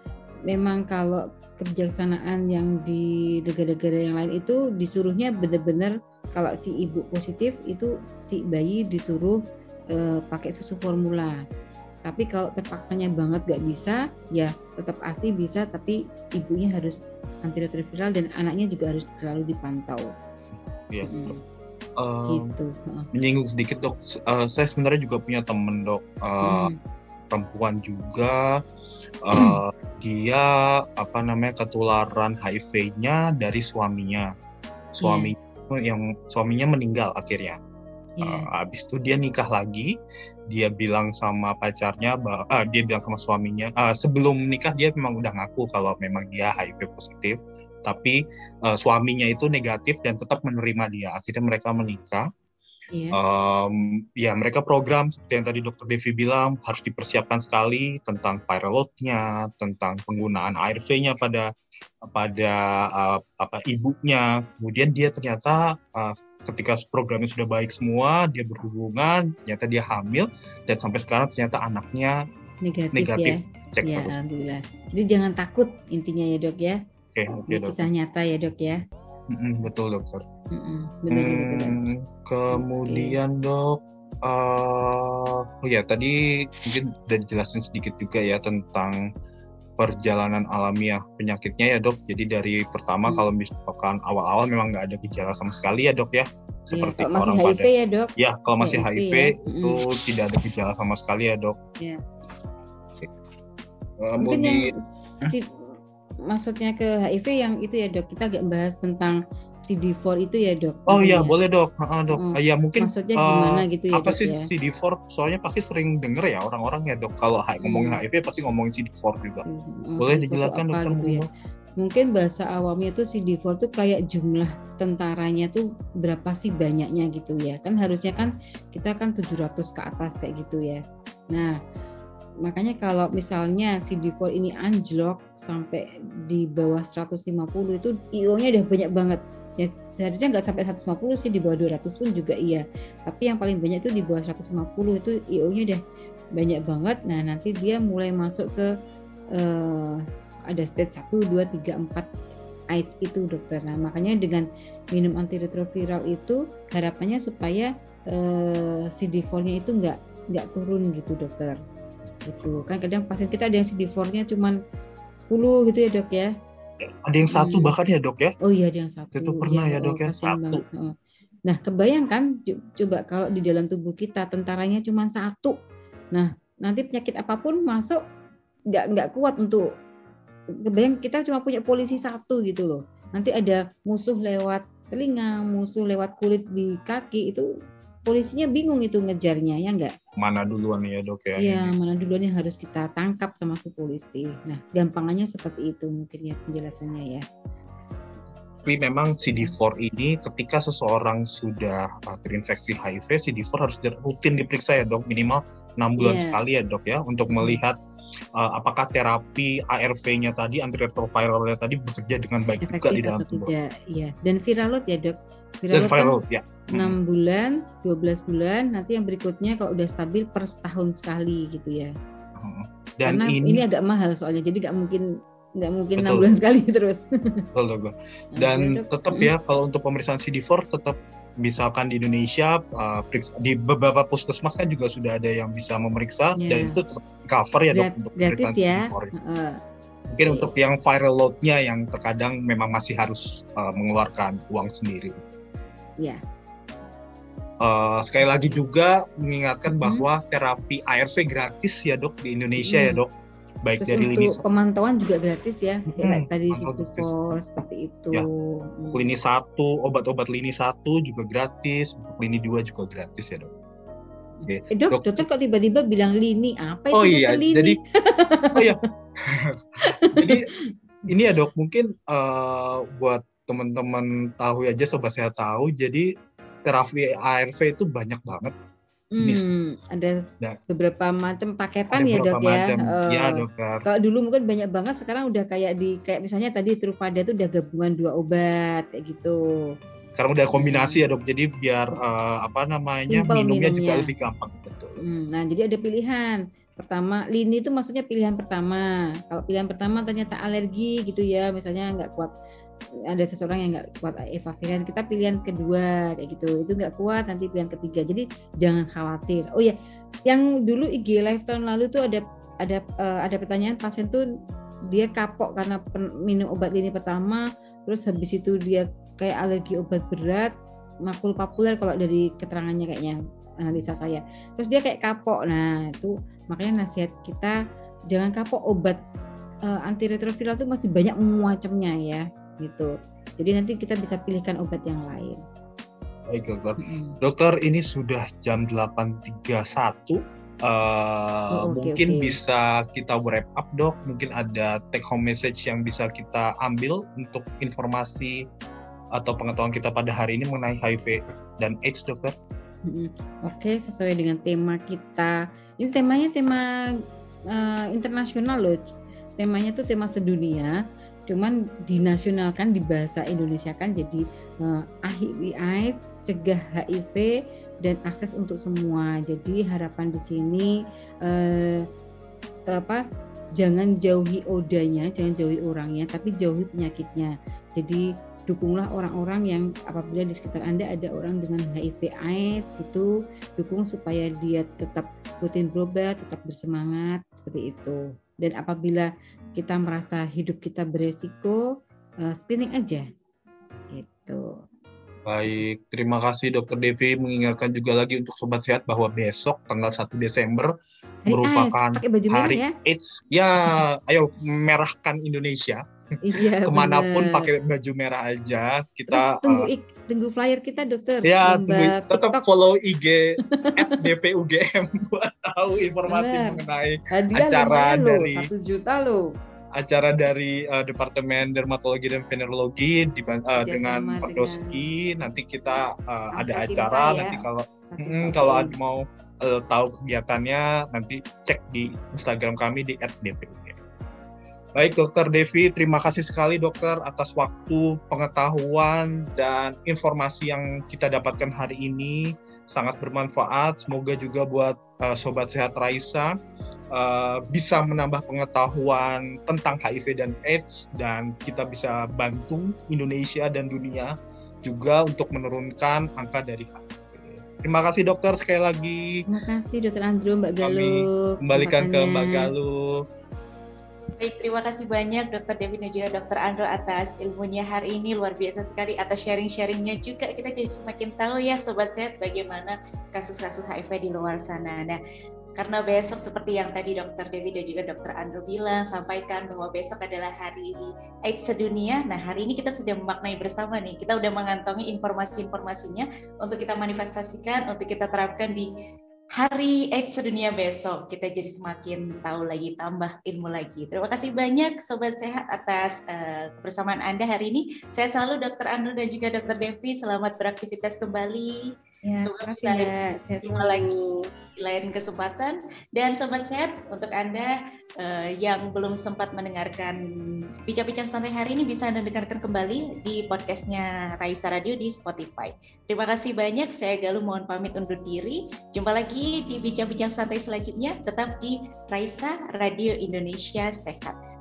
memang kalau kebijaksanaan yang di negara-negara yang lain itu disuruhnya benar-benar kalau si ibu positif itu si bayi disuruh uh, pakai susu formula. Tapi kalau terpaksanya banget gak bisa, ya tetap ASI bisa, tapi ibunya harus antiretroviral dan anaknya juga harus selalu dipantau. Iya. Hmm. Uh, gitu. Menyinggung sedikit dok, uh, saya sebenarnya juga punya temen dok. Uh, hmm perempuan juga uh, <clears throat> dia apa namanya ketularan HIV-nya dari suaminya suami yeah. yang suaminya meninggal akhirnya yeah. uh, habis itu dia nikah lagi dia bilang sama pacarnya uh, dia bilang sama suaminya uh, sebelum nikah dia memang udah ngaku kalau memang dia HIV positif tapi uh, suaminya itu negatif dan tetap menerima dia akhirnya mereka menikah Yeah. Um, ya mereka program seperti yang tadi Dokter Devi bilang harus dipersiapkan sekali tentang viral load-nya, tentang penggunaan ARV-nya pada pada uh, apa ibunya. Kemudian dia ternyata uh, ketika programnya sudah baik semua, dia berhubungan, ternyata dia hamil dan sampai sekarang ternyata anaknya negatif. negatif. Ya, Cek ya alhamdulillah. Jadi jangan takut intinya ya dok ya. Oke, okay, okay, Ini kisah nyata ya dok ya. Mm-mm, betul dokter. Mm-mm, benar, hmm, benar, benar. Kemudian okay. dok, uh, oh ya tadi mungkin sudah dijelasin sedikit juga ya tentang perjalanan alamiah penyakitnya ya dok. Jadi dari pertama hmm. kalau misalkan awal-awal memang nggak ada gejala sama sekali ya dok ya. Iya, Seperti ya, orang HIV pada. ya dok. Ya kalau masih HIV, HIV ya. itu hmm. tidak ada gejala sama sekali ya dok. Ya. Mungkin yang si, maksudnya ke HIV yang itu ya dok kita agak bahas tentang CD4 itu ya dok? Oh iya ya? boleh dok, uh, dok. Uh, ya mungkin maksudnya gimana uh, gitu ya? Apa dok, sih ya? CD4? Soalnya pasti sering denger ya orang-orang ya dok. Kalau hmm. ngomongin HIV pasti ngomongin CD4 juga. Hmm. Boleh dijelaskan dokter gitu ya? Mungkin bahasa awamnya itu CD4 tuh kayak jumlah tentaranya tuh berapa sih banyaknya gitu ya. Kan harusnya kan kita kan 700 ke atas kayak gitu ya. Nah, makanya kalau misalnya CD4 ini anjlok sampai di bawah 150 itu IO-nya udah banyak banget. Ya seharusnya nggak sampai 150 sih di bawah 200 pun juga iya. Tapi yang paling banyak itu di bawah 150 itu IO-nya udah banyak banget. Nah, nanti dia mulai masuk ke uh, ada stage 1 2 3 4 AIDS itu dokter. Nah, makanya dengan minum antiretroviral itu harapannya supaya uh, CD4-nya itu nggak nggak turun gitu dokter gitu kan kadang pasien kita ada yang CD4-nya cuma 10 gitu ya dok ya ada yang satu hmm. bahkan ya dok ya? Oh iya ada yang satu. Itu pernah ya, ya dok ya? satu. nah kebayangkan coba kalau di dalam tubuh kita tentaranya cuma satu. Nah nanti penyakit apa pun masuk nggak nggak kuat untuk kebayang kita cuma punya polisi satu gitu loh. Nanti ada musuh lewat telinga musuh lewat kulit di kaki itu polisinya bingung itu ngejarnya ya enggak mana duluan ya dok ya iya mana duluan yang harus kita tangkap sama si polisi. Nah gampangannya seperti itu mungkin ya penjelasannya ya. Tapi memang CD4 ini ketika seseorang sudah uh, terinfeksi HIV, CD4 harus rutin diperiksa ya dok, minimal enam bulan yeah. sekali ya dok ya, untuk melihat uh, apakah terapi ARV-nya tadi, antiretroviralnya tadi bekerja dengan baik Efektif juga di dalam tubuh. Tidak, iya. Dan viral load ya dok, viral, load kan ya. 6 hmm. bulan, 12 bulan, nanti yang berikutnya kalau udah stabil per setahun sekali gitu ya. Hmm. Dan Karena ini, ini agak mahal soalnya, jadi nggak mungkin nggak mungkin enam bulan sekali <laughs> terus. Betul, betul. Dan nah, tetap ya kalau untuk pemeriksaan CD4 tetap misalkan di Indonesia uh, di beberapa puskesmas kan juga sudah ada yang bisa memeriksa yeah. dan itu tetap cover ya dok untuk pemeriksaan ya. CD4. Uh, Mungkin okay. untuk yang viral load-nya yang terkadang memang masih harus uh, mengeluarkan uang sendiri. Ya. Uh, sekali lagi juga mengingatkan hmm. bahwa terapi ARV gratis ya dok di Indonesia hmm. ya dok baik Terus dari lini pemantauan juga gratis ya, hmm, ya tadi for seperti itu. Ya. Hmm. Lini satu obat-obat lini satu juga gratis, untuk lini dua juga gratis ya dok. Oke. Eh, dok, dok, dokter kok tiba-tiba bilang lini apa itu? Oh iya, lini? jadi <laughs> oh iya. <laughs> jadi ini ya dok, mungkin uh, buat teman-teman tahu aja sobat sehat tahu, jadi terapi ARV itu banyak banget Hmm, ada nah, beberapa macam paketan ya dok ya. Uh, ya dokter. Kalau dulu mungkin banyak banget, sekarang udah kayak di kayak misalnya tadi Truvada itu udah gabungan dua obat kayak gitu. Sekarang udah kombinasi ya dok, jadi biar uh, apa namanya Simple minumnya, minumnya juga lebih gampang betul. Hmm, nah jadi ada pilihan. Pertama, lini itu maksudnya pilihan pertama. Kalau pilihan pertama ternyata alergi gitu ya, misalnya nggak kuat ada seseorang yang nggak kuat evaviran kita pilihan kedua kayak gitu. Itu nggak kuat nanti pilihan ketiga. Jadi jangan khawatir. Oh ya yang dulu IG live tahun lalu tuh ada ada uh, ada pertanyaan pasien tuh dia kapok karena minum obat ini pertama terus habis itu dia kayak alergi obat berat makul populer kalau dari keterangannya kayaknya analisa saya. Terus dia kayak kapok. Nah itu makanya nasihat kita jangan kapok obat uh, antiretroviral itu masih banyak macamnya ya gitu. Jadi nanti kita bisa pilihkan obat yang lain. Baik dokter. Hmm. Dokter ini sudah jam 8.31. Uh, oh, okay, mungkin okay. bisa kita wrap up dok. Mungkin ada take home message yang bisa kita ambil untuk informasi atau pengetahuan kita pada hari ini mengenai HIV dan AIDS dokter. Oke, okay, sesuai dengan tema kita. Ini temanya tema uh, internasional loh. Temanya tuh tema sedunia cuman dinasionalkan di bahasa Indonesia kan jadi uh, HIV AIDS cegah HIV dan akses untuk semua jadi harapan di sini uh, apa jangan jauhi odanya jangan jauhi orangnya tapi jauhi penyakitnya jadi dukunglah orang-orang yang apabila di sekitar Anda ada orang dengan HIV AIDS gitu, dukung supaya dia tetap rutin berobat, tetap bersemangat seperti itu. Dan apabila kita merasa hidup kita beresiko, uh, screening aja. Gitu. Baik, terima kasih Dokter Devi mengingatkan juga lagi untuk sobat sehat bahwa besok tanggal 1 Desember hari merupakan AIDS. baju hari ya? AIDS. Ya, ayo merahkan Indonesia. Iya, <laughs> Ke mana pun pakai baju merah aja. Kita Terus tunggu uh, tunggu flyer kita dokter. Ya, tunggu, tetap follow IG @dvugm <laughs> <laughs> buat tahu informasi bener. mengenai Hadiah acara dari satu juta loh acara dari uh, Departemen Dermatologi dan Venerologi di, uh, dengan Perdoski. Nanti kita uh, ada acara. Ya. Nanti kalau hmm, kalau mau uh, tahu kegiatannya, nanti cek di Instagram kami di @dvugm. Baik, Dokter Devi, terima kasih sekali dokter atas waktu, pengetahuan, dan informasi yang kita dapatkan hari ini. Sangat bermanfaat. Semoga juga buat uh, Sobat Sehat Raisa uh, bisa menambah pengetahuan tentang HIV dan AIDS dan kita bisa bantu Indonesia dan dunia juga untuk menurunkan angka dari HIV. Terima kasih dokter sekali lagi. Terima kasih dokter Andrew, Mbak Galuh. Kami kembalikan ke Mbak Galuh. Baik, terima kasih banyak Dokter Devi dan juga Dokter Andro atas ilmunya hari ini luar biasa sekali atas sharing-sharingnya juga kita jadi semakin tahu ya Sobat Sehat bagaimana kasus-kasus HIV di luar sana. Nah, karena besok seperti yang tadi Dokter Dewi dan juga Dokter Andro bilang sampaikan bahwa besok adalah hari AIDS sedunia. Nah hari ini kita sudah memaknai bersama nih, kita sudah mengantongi informasi-informasinya untuk kita manifestasikan, untuk kita terapkan di hari AIDS sedunia besok. Kita jadi semakin tahu lagi, tambah ilmu lagi. Terima kasih banyak Sobat Sehat atas uh, kebersamaan Anda hari ini. Saya selalu Dokter Andro dan juga Dokter Devi. Selamat beraktivitas kembali. Ya, Semoga ya. Saya lagi lain kesempatan dan sobat sehat untuk anda uh, yang belum sempat mendengarkan bincang-bincang santai hari ini bisa anda dengarkan kembali di podcastnya Raisa Radio di Spotify. Terima kasih banyak. Saya Galuh mohon pamit undur diri. Jumpa lagi di bincang-bincang santai selanjutnya tetap di Raisa Radio Indonesia Sehat.